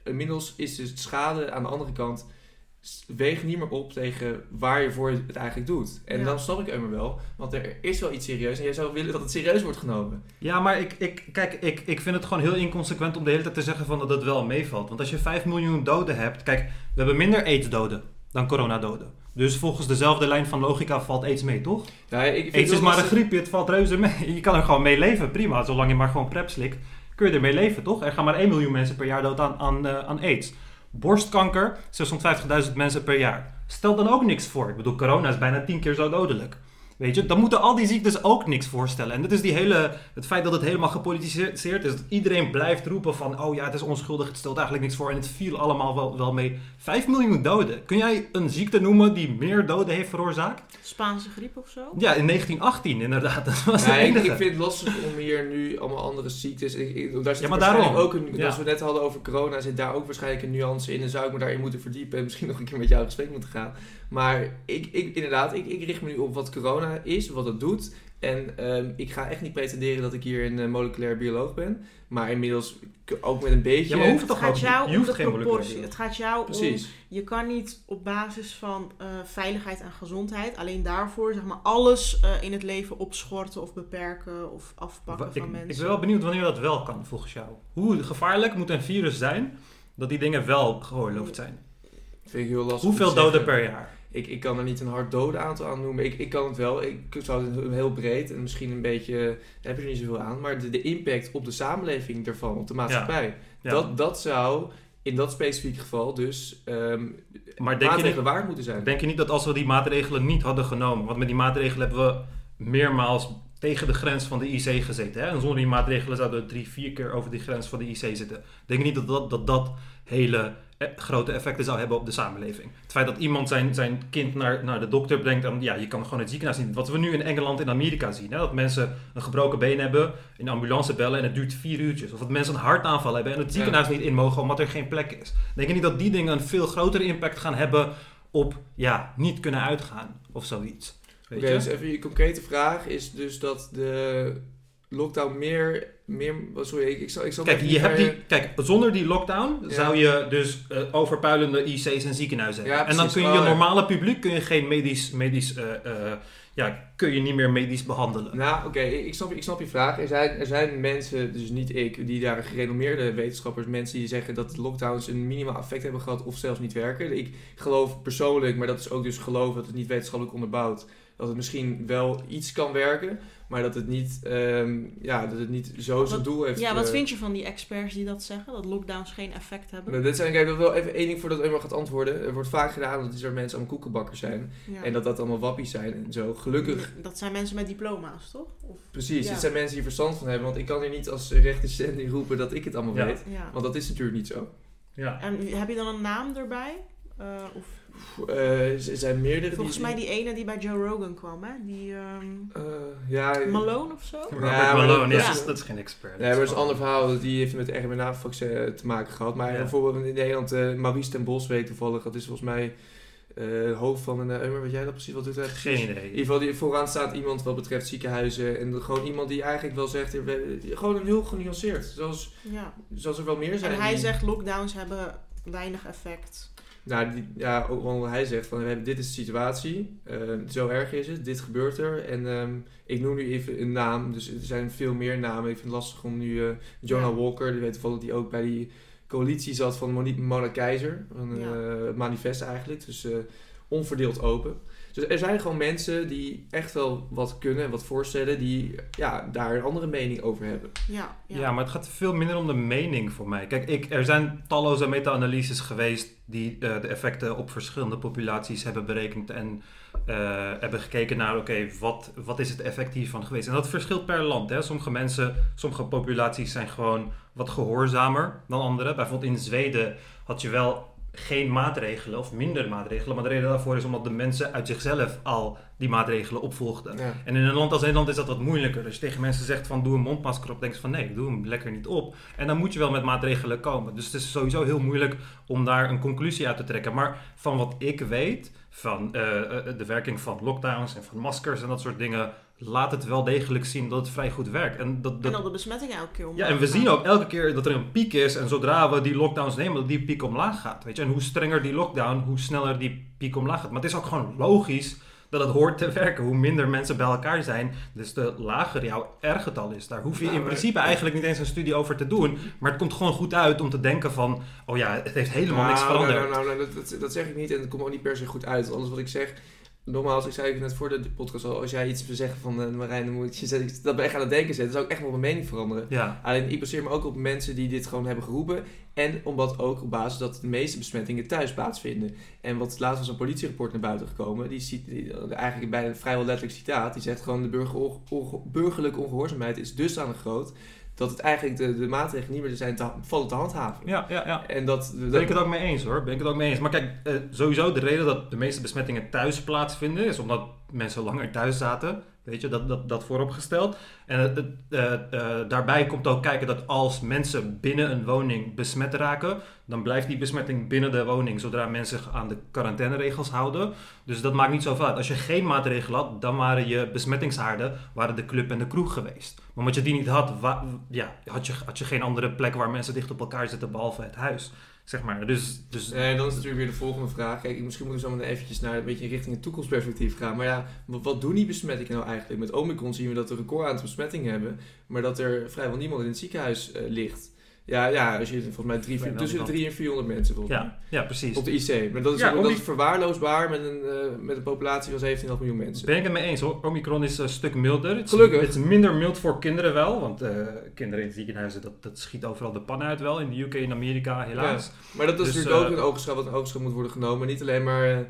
B: inmiddels is de schade aan de andere kant weegt niet meer op tegen waar je voor het eigenlijk doet. En
A: Ja.
B: dan snap ik Emmer wel, want er is wel iets serieus en jij zou willen dat het serieus wordt genomen.
C: Ja, maar ik, ik, kijk, ik, ik vind het gewoon heel inconsequent om de hele tijd te zeggen van dat het wel meevalt. Want als je 5 miljoen doden hebt, kijk, we hebben minder AIDS-doden dan coronadoden. Dus volgens dezelfde lijn van logica valt AIDS mee, toch?
B: Ja, ik vind
C: AIDS
B: het
C: is maar een griepje, het valt reuze mee. Je kan er gewoon mee leven, prima. Zolang je maar gewoon prep slikt, kun je ermee leven, toch? Er gaan maar 1 miljoen mensen per jaar dood aan, aan, eh, aan AIDS. Borstkanker, 650.000 mensen per jaar. Stel dan ook niks voor. Ik bedoel, corona is bijna 10 keer zo dodelijk. Weet je, dan moeten al die ziektes ook niks voorstellen. En dat is die hele, het feit dat het helemaal gepolitiseerd is. Dat iedereen blijft roepen van, oh ja, het is onschuldig, het stelt eigenlijk niks voor. En het viel allemaal wel, wel mee. 5 miljoen doden. Kun jij een ziekte noemen die meer doden heeft veroorzaakt?
A: Spaanse griep of zo?
C: Ja, in 1918 inderdaad. Dat was de
B: ik,
C: enige.
B: ik vind het lastig om hier nu allemaal andere ziektes. Ik, ik- daar zit
C: Ja, maar daarom.
B: ook een,
C: Ja.
B: als we net hadden over corona, zit daar ook waarschijnlijk een nuance in. En zou ik me daarin moeten verdiepen en misschien nog een keer met jou in gesprek moeten gaan. Maar ik, ik, inderdaad, ik, ik richt me nu op wat corona is, wat het doet. En ehm, ik ga echt niet pretenderen dat ik hier een eh, moleculair bioloog ben. Maar inmiddels ook met een beetje...
C: Ja, maar hoeft
A: Het
C: toch
A: gaat
C: ook niet?
A: jou
C: Je
A: om
C: hoeft
A: de
C: geen
A: proportie. Het gaat jou om...
B: Precies.
A: Je kan niet op basis van eh, veiligheid en gezondheid alleen daarvoor zeg maar alles eh, in het leven opschorten of beperken of afpakken
C: Wa-
A: van
C: ik,
A: mensen.
C: ik ben wel benieuwd wanneer dat wel kan, volgens jou. Hoe gevaarlijk moet een virus zijn dat die dingen wel geoorloofd zijn?
B: Vind ik heel lastig
C: Hoeveel
B: om
C: doden per jaar?
B: Ik, ik kan er niet een hard doden aantal aan noemen. Ik, ik kan het wel. Ik zou het heel breed en misschien een beetje. Daar heb je er niet zoveel aan. Maar de, de impact op de samenleving ervan, op de maatschappij.
C: Ja.
B: Dat, dat zou in dat specifieke geval dus ehm
C: Maar denk je, niet,
B: maatregelen waard moeten zijn.
C: denk je niet dat als we die maatregelen niet hadden genomen, want met die maatregelen hebben we meermaals tegen de grens van de IC gezeten. Hè? En zonder die maatregelen zouden we drie, vier keer over die grens van de IC zitten. Denk je niet dat dat, dat, dat hele eh, grote effecten zou hebben op de samenleving? Het feit dat iemand zijn, zijn kind naar, naar de dokter brengt, en ja, je kan gewoon het ziekenhuis zien. Wat we nu in Engeland en Amerika zien. Hè? Dat mensen een gebroken been hebben, in de ambulance bellen en het duurt vier uurtjes. Of dat mensen een hartaanval hebben en het ziekenhuis niet in mogen omdat er geen plek is. Denk je niet dat die dingen een veel grotere impact gaan hebben op ja, niet kunnen uitgaan of zoiets? Weet
B: Oké,
C: je?
B: dus even je concrete vraag is dus dat de lockdown meer... meer sorry, ik, ik zal, ik zal
C: Kijk, je hebt die, kijk, zonder die lockdown
B: Ja.
C: zou je dus eh, overpuilende IC's en ziekenhuizen hebben.
B: Ja,
C: en dan kun je je
B: Oh,
C: normale publiek kun je geen medisch, medisch eh, eh, ja, kun je niet meer medisch behandelen.
B: Nou, oké, ik, snap, ik snap je vraag. Er zijn, er zijn mensen, dus niet ik, die daar gerenommeerde wetenschappers, mensen die zeggen dat de lockdowns een minimaal effect hebben gehad of zelfs niet werken. Ik geloof persoonlijk, maar dat is ook dus geloof dat het niet wetenschappelijk onderbouwd, dat het misschien wel iets kan werken, maar dat het niet, ehm, ja, dat het niet zo zijn doel heeft.
A: Ja, wat
B: eh,
A: vind je van die experts die dat zeggen? Dat lockdowns geen effect hebben?
B: Nou, dit zijn, kijk, wel even één ding voordat Emma gaat antwoorden. Er wordt vaak gedaan dat er mensen allemaal koekenbakkers zijn.
A: Ja.
B: En dat dat allemaal wappies zijn en zo. Gelukkig
A: Dat zijn mensen met diploma's, toch? Of,
B: Precies,
A: Ja.
B: het zijn mensen die verstand van hebben. Want ik kan hier niet als rechtdocent roepen dat ik het allemaal
C: Ja.
B: weet.
A: ja.
B: Want dat is natuurlijk niet zo.
C: Ja.
A: En heb je dan een naam erbij? Eh, of,
B: Pff, eh, er zijn meerdere
A: volgens
B: die...
A: mij die ene die bij Joe Rogan kwam, hè? Die ehm,
B: eh, ja,
A: Malone of zo?
C: Robert
B: maar
C: Malone,
B: dat-
C: ja,
A: is-
C: dat is geen expert.
B: Nee, maar dat is een ander verhaal. Die heeft met de RMNA-vaccin te maken gehad. Maar
C: Ja.
B: bijvoorbeeld in Nederland, eh Maurice ten Bos weet toevallig. Dat is volgens mij eh, hoofd van een... Uh, weet jij dat precies? Wat doet?
C: Geen
B: In
C: idee.
B: ieder geval, die, vooraan staat iemand wat betreft ziekenhuizen. En gewoon iemand die eigenlijk wel zegt... eh, Gewoon een heel genuanceerd. Zoals,
A: Ja.
B: zoals er wel meer zijn.
A: En hij
B: die-
A: zegt lockdowns hebben weinig effect.
B: Nou, die, ja, ook want hij zegt van, we hebben- dit is de situatie, eh, zo erg is het, dit gebeurt er. En ehm, ik noem nu even een naam, dus er zijn veel meer namen. Ik vind het lastig om nu, eh Jonah
A: Ja.
B: Walker, die weet toevallig die ook bij die coalitie zat van Monique Mona Keizer,
A: Ja.
B: eh, manifest eigenlijk, dus onverdeeld open. Dus er zijn gewoon mensen die echt wel wat kunnen, wat voorstellen, die ja, daar een andere mening over hebben.
A: Ja, ja.
C: Ja. maar het gaat veel minder om de mening voor mij. Kijk, ik, er zijn talloze meta-analyses geweest die eh, de effecten op verschillende populaties hebben berekend en eh, hebben gekeken naar, oké, wat, wat is het effect hiervan geweest? En dat verschilt per land. Hè? Sommige mensen, sommige populaties zijn gewoon wat gehoorzamer dan andere. Bijvoorbeeld in Zweden had je wel geen maatregelen of minder maatregelen, maar de reden daarvoor is omdat de mensen uit zichzelf al die maatregelen opvolgden.
B: Ja.
C: En in een land als Nederland is dat wat moeilijker. Als je tegen mensen zegt van doe een mondmasker op, denken ze van nee, doe hem lekker niet op. En dan moet je wel met maatregelen komen. Dus het is sowieso heel moeilijk om daar een conclusie uit te trekken. Maar van wat ik weet, van eh, eh, de werking van lockdowns en van maskers en dat soort dingen, laat het wel degelijk zien dat het vrij goed werkt. En dat,
A: En
C: dat,
A: dat de besmettingen elke keer omlaag
C: ja, en we
A: gaan.
C: zien ook elke keer dat er een piek is en zodra we die lockdowns nemen, dat die piek omlaag gaat. Weet je? En hoe strenger die lockdown, hoe sneller die piek omlaag gaat. Maar het is ook gewoon logisch dat het hoort te werken. Hoe minder mensen bij elkaar zijn, dus de lager jouw R-getal is. Daar hoef je
B: Ja,
C: in principe eigenlijk niet eens een studie over te doen. Maar het komt gewoon goed uit om te denken van, oh ja, het heeft helemaal niks
B: Nou,
C: veranderd.
B: Nou, nou, nou, dat, dat, dat zeg ik niet en dat komt ook niet per se goed uit. Alles wat ik zeg, nogmaals, ik zei het net voor de, podcast al, als jij iets wil zeggen van uh, Marijn, dan moet je dat ben ik aan het denken zetten. Dat zou ik echt wel mijn mening veranderen.
C: Ja,
B: Alleen ik baseer me ook op mensen die dit gewoon hebben geroepen. En omdat ook op basis dat de meeste besmettingen thuis plaatsvinden. En wat laatst was een politierapport naar buiten gekomen. Die ziet die, eigenlijk bijna een vrijwel letterlijk citaat. Die zegt gewoon de burger, onge- burgerlijke ongehoorzaamheid is dusdanig groot. Dat het eigenlijk de, de maatregelen niet meer zijn te, vallen te handhaven.
C: ja, ja. ja.
B: En dat,
C: ben ik het ook mee eens hoor. Ben ik het ook mee eens. Maar kijk, eh, sowieso de reden dat de meeste besmettingen thuis plaatsvinden is omdat mensen langer thuis zaten. Weet je, dat, dat, dat vooropgesteld. En het, het, eh, eh, daarbij komt ook kijken dat als mensen binnen een woning besmet raken, dan blijft die besmetting binnen de woning zodra mensen zich aan de quarantaineregels houden. Dus dat maakt niet zoveel uit. Als je geen maatregelen had, dan waren je besmettingshaarden waren de club en de kroeg geweest. Maar omdat je die niet had, ja, had, je, had je geen andere plek waar mensen dicht op elkaar zitten behalve het huis. Zeg maar. Dus, dus
B: En dan is natuurlijk weer de volgende vraag. Kijk, misschien moeten we zo meteen eventjes naar een beetje richting het toekomstperspectief gaan. Maar ja, wat, wat doen die besmettingen nou eigenlijk? Met Omicron zien we dat we een record aantal besmettingen hebben. Maar dat er vrijwel niemand in het ziekenhuis eh, ligt. Ja, ja, als je volgens mij drie, tussen de
C: niemand.
B: 3 en 400 mensen volgens mij.
C: ja, ja, precies.
B: Op de IC. Maar dat is,
C: Ja,
B: dat is verwaarloosbaar met een, eh, met een populatie van 17,5 miljoen mensen.
C: Ben ik het mee eens hoor. Omicron is een stuk milder. Het is,
B: Gelukkig.
C: Het is minder mild voor kinderen wel. Want eh, kinderen in ziekenhuizen, dat, dat schiet overal de pan uit wel. In de UK en Amerika helaas.
B: Maar dat is
C: Dus,
B: natuurlijk ook
C: eh,
B: een oogschap wat een oogschap moet worden genomen. Niet alleen maar,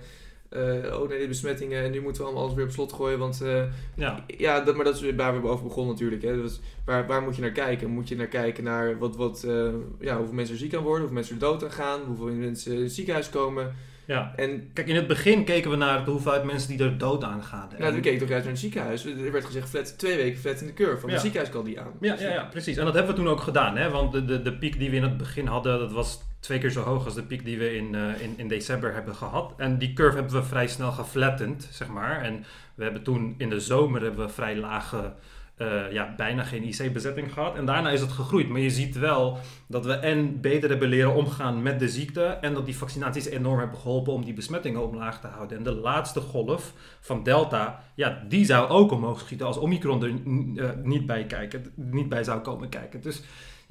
B: eh, oh nee, de besmettingen en nu moeten we allemaal alles weer op slot gooien. Want eh,
C: Ja.
B: Ja, dat, maar dat is weer waar we over begonnen natuurlijk. Hè. Dus waar, waar moet je naar kijken? Moet je naar kijken naar wat, wat, eh, ja, hoeveel mensen er ziek aan worden, hoeveel mensen er dood aan gaan, hoeveel mensen in het ziekenhuis komen.
C: ja.
B: En
C: Kijk, in het begin keken we naar de hoeveelheid mensen die er dood aan gaan.
B: nou,
C: En-
B: we keken toch uit naar het ziekenhuis. Er werd gezegd flat, twee weken flat in de curve, van
C: Ja.
B: het ziekenhuis kan die aan.
C: Ja, ja, ja, precies. En dat hebben we toen ook gedaan. Hè? Want de, de, de piek die we in het begin hadden, dat was twee keer zo hoog als de piek die we in, eh, in, in december hebben gehad. En die curve hebben we vrij snel geflattend, zeg maar. En we hebben toen in de zomer hebben we vrij lage eh, ja, bijna geen IC-bezetting gehad. En daarna is het gegroeid. Maar je ziet wel dat we en beter hebben leren omgaan met de ziekte. En dat die vaccinaties enorm hebben geholpen om die besmettingen omlaag te houden. En de laatste golf van Delta, ja, die zou ook omhoog schieten als Omicron er uh, niet bij kijken, niet bij zou komen kijken. Dus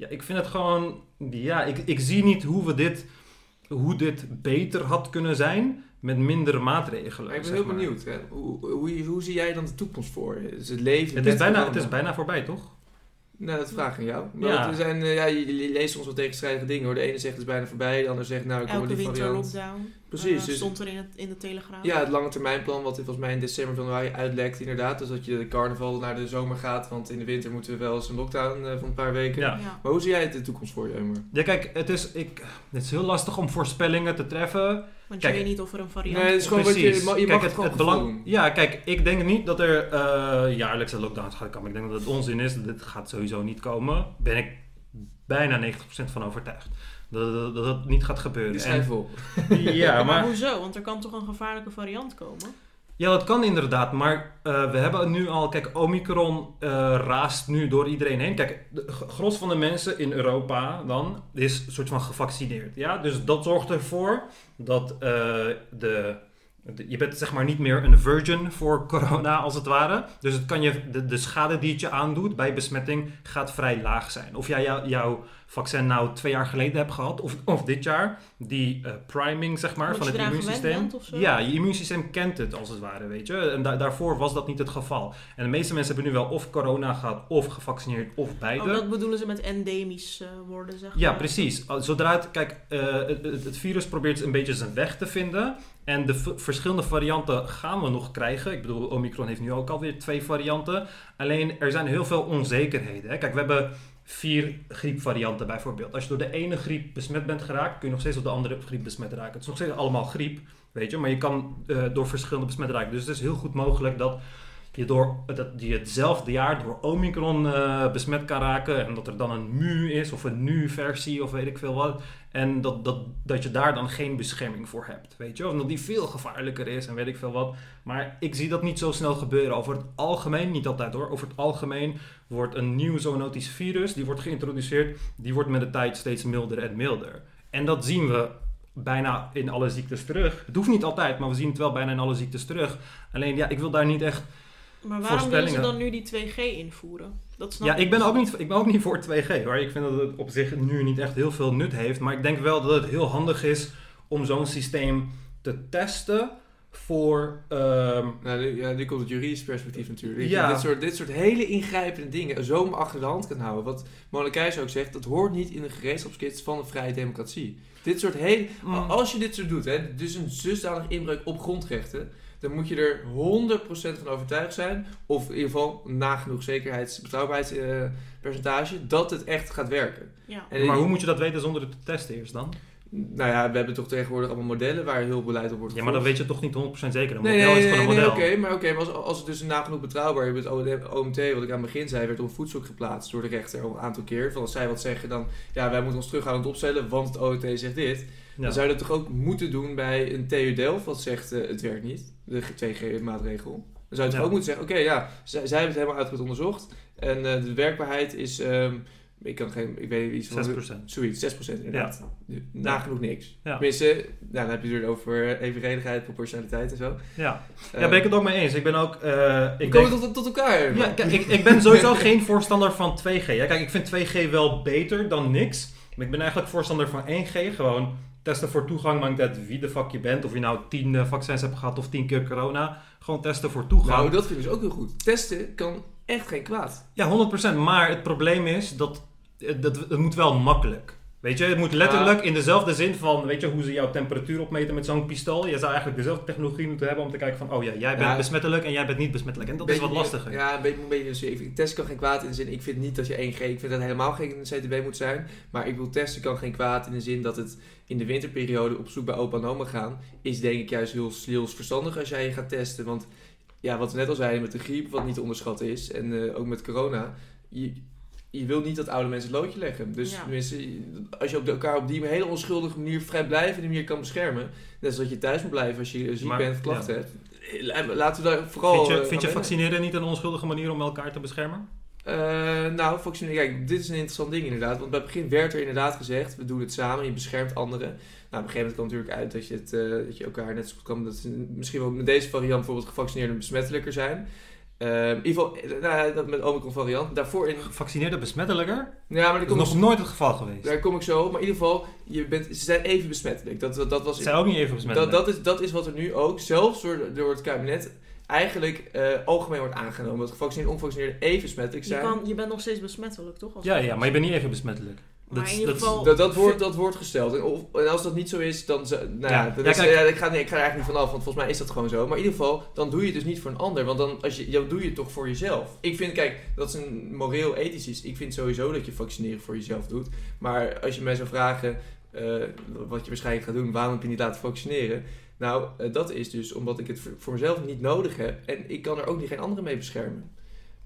C: ja, ik vind het gewoon, ja, ik, ik zie niet hoe we dit, hoe dit beter had kunnen zijn met mindere maatregelen.
B: Maar ik ben heel benieuwd. Hè? Hoe, hoe, hoe, zie jij dan de toekomst voor? Is het leven.
C: Het is, bijna, het is bijna voorbij, toch?
B: Nou, dat vraag ik aan jou. Maar ja. Er zijn, uh, ja, je, je, leest soms wel tegenstrijdige dingen hoor. De ene zegt het is bijna voorbij, de ander zegt nou ik kom
A: die
B: variant.
A: Elke lockdown.
B: Precies.
A: Uh, dus, stond er in, het, in de telegraaf.
B: Ja, het lange termijnplan wat volgens mij in december, januari uitlekt inderdaad. Dus dat je de carnaval naar de zomer gaat. Want in de winter moeten we wel eens een lockdown uh, van een paar weken.
C: Ja.
B: Ja. Maar hoe zie jij de toekomst voor je, Emer?
C: Ja, kijk, het is, ik, het is heel lastig om voorspellingen te treffen.
A: Want
C: Kijk,
A: je weet niet of er een variant
B: Nee, het is gewoon wat je,
C: Precies.
B: je mag, je
C: Kijk,
B: mag het,
C: belang.
B: doen.
C: Ja, kijk, ik denk niet dat er eh jaarlijkse lockdowns gaat komen. Ik denk dat het onzin is. Dit gaat sowieso niet komen. Ben ik bijna 90% van overtuigd. Dat, dat, niet gaat gebeuren.
B: Die
C: ja,
A: maar,
C: maar,
A: hoezo? Want er kan toch een gevaarlijke variant komen?
C: Ja, dat kan inderdaad. Maar eh, we hebben nu al... Kijk, Omicron eh, raast nu door iedereen heen. Kijk, de gros van de mensen in Europa dan is een soort van gevaccineerd. Ja? Dus dat zorgt ervoor dat eh, de... Je bent zeg maar niet meer een virgin voor corona als het ware. Dus het kan je, de, de schade die het je aandoet bij besmetting gaat vrij laag zijn. Of jij jou- jouw vaccin nou twee jaar geleden hebt gehad of, of dit jaar. Die eh, priming zeg maar van het immuunsysteem.
A: bent of zo?
C: Ja, je immuunsysteem kent het als het ware, weet je. En da- daarvoor was dat niet het geval. En de meeste mensen hebben nu wel of corona gehad of gevaccineerd of beide.
A: Oh, dat bedoelen ze met endemisch eh, worden, zeg
C: Ja,
A: maar.
C: precies. Zodra het, kijk, eh, het, het- virus probeert een beetje zijn weg te vinden. En de verschillende varianten gaan we nog krijgen. Ik bedoel, Omicron heeft nu ook alweer twee varianten. Alleen er zijn heel veel onzekerheden. Hè. Kijk, we hebben vier griepvarianten bijvoorbeeld. Als je door de ene griep besmet bent geraakt, kun je nog steeds door de andere griep besmet raken. Het is nog steeds allemaal griep, weet je. Maar je kan eh, door verschillende besmet raken. Dus het is heel goed mogelijk dat je, door, je hetzelfde jaar door Omicron eh, besmet kan raken. En dat er dan een mu is of een nu-versie of weet ik veel wat. En dat, dat, dat je daar dan geen bescherming voor hebt. Weet je, of dat die veel gevaarlijker is en weet ik veel wat. Maar ik zie dat niet zo snel gebeuren. Over het algemeen, niet altijd hoor. Over het algemeen wordt een nieuw zoonotisch virus, die wordt geïntroduceerd, die wordt met de tijd steeds milder en milder. En dat zien we bijna in alle ziektes terug. Het hoeft niet altijd, maar we zien het wel bijna in alle ziektes terug. Alleen ja, ik wil daar niet echt
A: Maar waarom willen ze dan nu die 2G invoeren? Dat snap
C: Ja, ik ben,
A: dus
C: ook niet, ik ben ook niet voor 2G hoor. Ik vind dat het op zich nu niet echt heel veel nut heeft. Maar ik denk wel dat het heel handig is om zo'n systeem te testen voor... ehm,
B: Nou, nu, ja, nu komt het juridisch perspectief natuurlijk.
C: Ja.
B: dit, soort, dit soort hele ingrijpende dingen zo achter de hand kan houden. Wat Mona Keijs ook zegt, dat hoort niet in de gereedschapskist van een vrije democratie. Dit soort hele...
C: Mm.
B: Als je dit zo doet, hè, dus een dusdanig inbreuk op grondrechten... dan moet je er 100% van overtuigd zijn... of in ieder geval nagenoeg zekerheids- betrouwbaarheidspercentage... dat het echt gaat werken.
A: Ja.
B: En
C: maar hoe moet je dat weten zonder het te testen eerst dan?
B: Nou ja, we hebben toch tegenwoordig allemaal modellen... waar heel beleid op wordt
C: Ja, maar dan weet je toch niet 100% zeker. Een
B: Nee,
C: model
B: nee,
C: is
B: nee,
C: gewoon een
B: nee,
C: model.
B: oké, maar, oké, maar als, als het dus nagenoeg betrouwbaar is, het OMT, wat ik aan het begin zei, werd op een voetstuk geplaatst door de rechter al een aantal keer. Van als zij wat zeggen, dan ja, wij moeten ons terughoudend opstellen, want het OMT zegt dit.
C: Ja.
B: Dan zou je dat toch ook moeten doen bij een TU Delft, wat zegt eh, het werkt niet, de 2G-maatregel. Dan zou je toch
C: Ja.
B: ook moeten zeggen, oké, ja, zij, zij hebben het helemaal uitgebreid onderzocht. En eh, de werkbaarheid is, ehm, ik kan geen, ik weet niet, iets van...
C: 6%.
B: Zoiets, 6% inderdaad. Nagenoeg niks.
C: Ja.
B: Tenminste, nou, dan heb je het over evenredigheid, proportionaliteit en zo.
C: Ja.
B: Eh,
C: ja, ben ik het ook mee eens. Ik ben ook... eh,
B: we
C: ik
B: komen
C: denk,
B: tot, tot elkaar.
C: ja, kijk, ik, ik ben sowieso geen voorstander van 2G. Ja, kijk, ik vind 2G wel beter dan niks. Maar ik ben eigenlijk voorstander van 1G. Gewoon testen voor toegang. Maakt niet uit wie de fuck je bent. Of je nou 10 eh, vaccins hebt gehad of 10 keer corona. Gewoon testen voor toegang.
B: Nou, dat vind ik dus ook heel goed. Testen kan echt geen kwaad.
C: Ja, 100%. Maar het probleem is dat, dat het moet wel makkelijk. Weet je, het moet letterlijk in dezelfde zin van, weet je, hoe ze jouw temperatuur opmeten met zo'n pistool. Je zou eigenlijk dezelfde technologie moeten hebben om te kijken van, oh ja, jij bent
B: Ja.
C: besmettelijk en jij bent niet besmettelijk. En dat is wat lastiger.
B: Ja, een beetje, een beetje dus, vind, testen kan geen kwaad in de zin. Ik vind niet dat je 1G, ik vind dat het helemaal geen CTB moet zijn. Maar ik wil testen kan geen kwaad in de zin dat het in de winterperiode op zoek bij opa en oma gaan. Is denk ik juist heel, heel verstandig als jij je gaat testen. Want ja, wat we net al zeiden met de griep, wat niet te onderschatten is. En eh, ook met corona. Je, je wil niet dat oude mensen het loodje leggen. Dus
A: Ja.
B: als je op elkaar op die hele onschuldige manier vrijblijvende manier kan beschermen. Net als dat je thuis moet blijven als je ziek
C: Maar-
B: bent of klachten
C: ja.
B: hebt. Laten we daar vooral...
C: Vind je,
B: eh,
C: vind je vaccineren niet een onschuldige manier om elkaar te beschermen?
B: Eh, nou, vaccineren, kijk, dit is een interessant ding inderdaad. Want bij het begin werd er inderdaad gezegd, we doen het samen, je beschermt anderen. Nou, op een gegeven moment kwam natuurlijk uit dat je, het, eh, dat je elkaar net zo goed kan, dat ze misschien wel met deze variant bijvoorbeeld gevaccineerden besmettelijker zijn. Eh, in ieder geval, nou, dat met Omicron variant. Daarvoor in...
C: Gevaccineerde besmettelijker?
B: Ja, maar
C: Dat is nog
B: ik,
C: nooit het geval geweest.
B: daar kom ik zo op. Maar in ieder geval, je bent, ze zijn even besmettelijk. Dat, dat, dat was...
C: Ze zijn ook niet even
B: Dat,
C: besmettelijk.
B: dat, is, dat is wat er nu ook, zelfs door, door het kabinet, eigenlijk eh, algemeen wordt aangenomen. Dat gevaccineerde en onvaccineerden even besmettelijk
A: Je,
B: zijn.
A: kan, je bent nog steeds besmettelijk, toch? Als
C: Ja, ja, maar je bent niet even besmettelijk.
A: Maar
C: Dat-
A: in ieder geval...
B: Dat, dat, wordt, dat wordt gesteld. En, of, en als dat niet zo is, dan... ze- Nou ja,
C: Ja,
B: is-
C: kijk.
B: ja, ik, ga, nee, ik ga er eigenlijk niet vanaf, want volgens mij is dat gewoon zo. Maar in ieder geval, dan doe je het dus niet voor een ander. Want dan, als je, dan doe je het toch voor jezelf. Ik vind, kijk, dat is een moreel ethisch. Ik vind sowieso dat je vaccineren voor jezelf doet. Maar als je mij zou vragen, eh, wat je waarschijnlijk gaat doen, waarom heb je niet laten vaccineren? Nou, eh, dat is dus omdat ik het voor, voor mezelf niet nodig heb. En ik kan er ook niet geen anderen mee beschermen.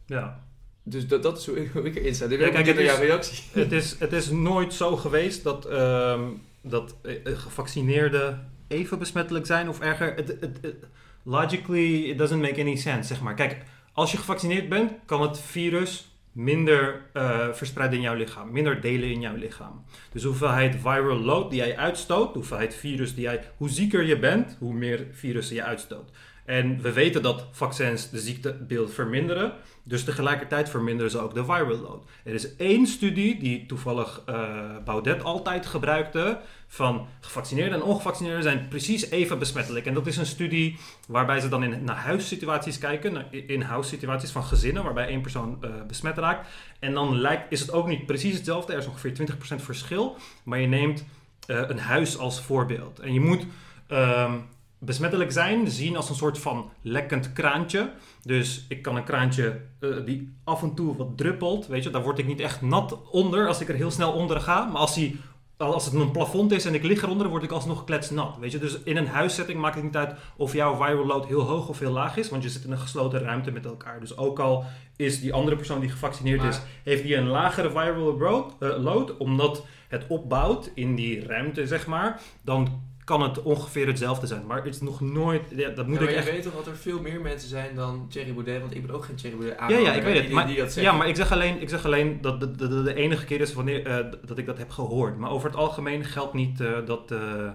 C: Ja.
B: Dus dat, dat is hoe ik, hoe ik erin sta. Dit
C: Ja,
B: ben
C: kijk,
B: kijk,
C: het
B: jouw
C: is-
B: reactie.
C: het, is, het is nooit zo geweest dat, ehm, dat eh, eh, gevaccineerden even besmettelijk zijn of erger. Het, het, het- logically, it doesn't make any sense, zeg maar. Kijk, als je gevaccineerd bent, kan het virus minder eh, verspreiden in jouw lichaam, minder delen in jouw lichaam. Dus de hoeveelheid viral load die jij uitstoot, de hoeveelheid virus die jij, hoe zieker je bent, hoe meer virussen je uitstoot. En we weten dat vaccins de ziektebeeld verminderen, dus tegelijkertijd verminderen ze ook de viral load. Er is één studie die toevallig eh, Baudet altijd gebruikte. Van gevaccineerden en ongevaccineerden zijn precies even besmettelijk. En dat is een studie waarbij ze dan in naar huissituaties kijken. In-house situaties van gezinnen waarbij één persoon eh, besmet raakt. En dan lijkt, is het ook niet precies hetzelfde. Er is ongeveer 20% verschil. Maar je neemt eh, een huis als voorbeeld. En je moet ehm, besmettelijk zijn zien als een soort van lekkend kraantje. Dus ik kan een kraantje eh, die af en toe wat druppelt, weet je, daar word ik niet echt nat onder als ik er heel snel onder ga. Maar als, die, als het een plafond is en ik lig eronder, word ik alsnog kletsnat, weet je. Dus in een huissetting maakt het niet uit of jouw viral load heel hoog of heel laag is, want je zit in een gesloten ruimte met elkaar. Dus ook al is die andere persoon die gevaccineerd
B: Maar-
C: is, heeft die een lagere viral load, eh, load, omdat het opbouwt in die ruimte, zeg maar, dan kan het ongeveer hetzelfde zijn. Maar het is nog nooit, ja, dat moet
B: Ja, maar
C: ik
B: je
C: echt
B: weet toch dat er veel meer mensen zijn dan Thierry Baudet, want ik ben ook geen Thierry Baudet
C: Ja,
B: aanhanger
C: ja, ik weet het. Maar,
B: die dat zegt.
C: ja, maar ik zeg alleen, ik zeg alleen dat de, de, de, enige keer is wanneer, eh, dat ik dat heb gehoord. Maar over het algemeen geldt niet eh, dat... eh,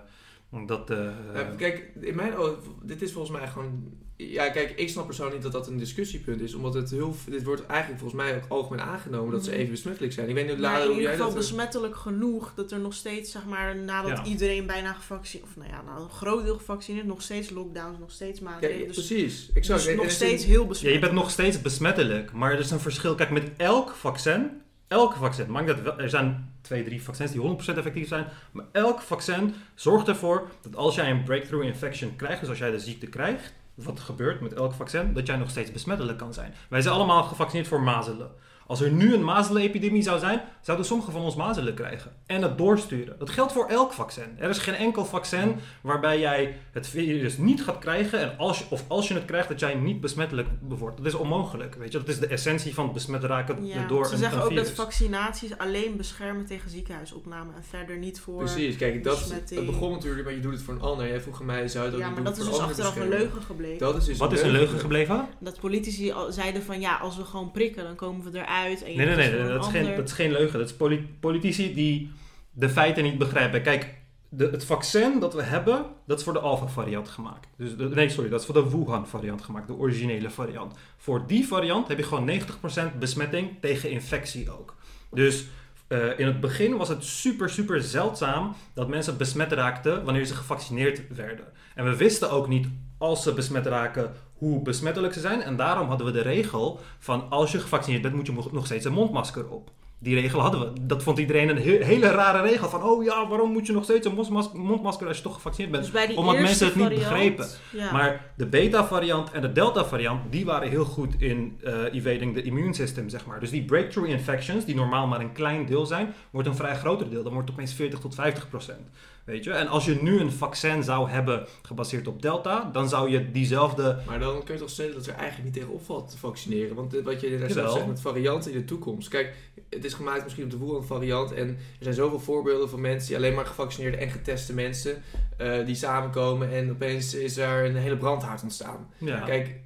C: dat
B: Ja, kijk, in mijn ogen, dit is volgens mij gewoon... Ja, kijk, ik snap persoonlijk niet dat dat een discussiepunt is. Omdat het heel... Dit wordt eigenlijk volgens mij ook algemeen aangenomen dat ze
A: Mhm.
B: even besmettelijk zijn. Ik weet niet,
A: Maar
B: Lara,
A: in
B: hoe
A: ieder geval
B: dat...
A: besmettelijk genoeg dat er nog steeds, zeg maar, nadat
C: Ja.
A: iedereen bijna gevaccineerd, of nou ja, nou, een groot deel gevaccineerd, nog steeds lockdowns, nog steeds
B: Ja,
A: maatregelen.
B: ja,
A: dus
B: precies. Exact.
A: dus nog steeds
B: een-
A: heel
C: ja,
A: besmettelijk.
C: je bent nog steeds besmettelijk, maar er is een verschil. Kijk, met elk vaccin, elk vaccin, maakt dat wel, er zijn twee, drie vaccins die 100% effectief zijn, maar elk vaccin zorgt ervoor dat als jij een breakthrough infection krijgt, dus als jij de ziekte krijgt, wat gebeurt met elk vaccin, dat jij nog steeds besmettelijk kan zijn. Wij zijn allemaal gevaccineerd voor mazelen. Als er nu een mazelenepidemie zou zijn, zouden sommigen van ons mazelen krijgen. En het doorsturen. Dat geldt voor elk vaccin. Er is geen enkel vaccin waarbij jij het virus niet gaat krijgen. En als je, of als je het krijgt, dat jij niet besmettelijk wordt. Dat is onmogelijk. Weet je? Dat is de essentie van het besmet raken
A: Ja,
C: door
A: ze
C: een,
A: zeggen
C: een
A: ook
C: virus.
A: dat vaccinaties alleen beschermen tegen ziekenhuisopname en verder niet voor...
B: Precies, kijk, dat,
A: besmetting.
B: het begon natuurlijk, maar je doet het voor een ander. Jij vroeg mij, zou je dat
A: Ja, maar
B: doen
A: dat is dus achteraf een leugen gebleken.
B: Dat is dus
C: Wat is een leugen gebleven?
A: Dat politici al zeiden van ja, als we gewoon prikken, dan komen we eruit. En je
C: Nee, nee, nee. Dat is,
A: een
C: geen, dat is geen leugen. Dat is poli- politici die de feiten niet begrijpen. Kijk, de, het vaccin dat we hebben, dat is voor de Alpha-variant gemaakt. Dus de, nee, sorry, dat is voor de Wuhan-variant gemaakt. De originele variant. Voor die variant heb je gewoon 90% besmetting tegen infectie ook. Dus eh, in het begin was het super, super zeldzaam dat mensen besmet raakten wanneer ze gevaccineerd werden. En we wisten ook niet als ze besmet raken hoe besmettelijk ze zijn. En daarom hadden we de regel van als je gevaccineerd bent moet je nog steeds een mondmasker op. Die regel hadden we. Dat vond iedereen een he- hele rare regel. Van, oh ja, waarom moet je nog steeds een mondmas- mondmasker als je toch gevaccineerd bent?
A: Dus
C: Omdat mensen het niet
A: variant,
C: begrepen.
A: Ja.
C: Maar de beta-variant en de delta-variant, die waren heel goed in eh evading the immune system, zeg maar. Dus die breakthrough infections, die normaal maar een klein deel zijn, wordt een vrij groter deel. Dan wordt het opeens 40 tot 50 procent. Weet je? En als je nu een vaccin zou hebben gebaseerd op delta, dan zou je diezelfde...
B: Maar dan kun je toch stellen dat er eigenlijk niet tegen opvalt te vaccineren. Want eh, wat je inderdaad zelf zegt met varianten in de toekomst. Kijk, het is gemaakt misschien op de Wuhan variant. En er zijn zoveel voorbeelden van mensen die alleen maar gevaccineerde en geteste mensen. eh, die samenkomen en opeens is er een hele brandhaard ontstaan.
C: Ja.
B: Kijk,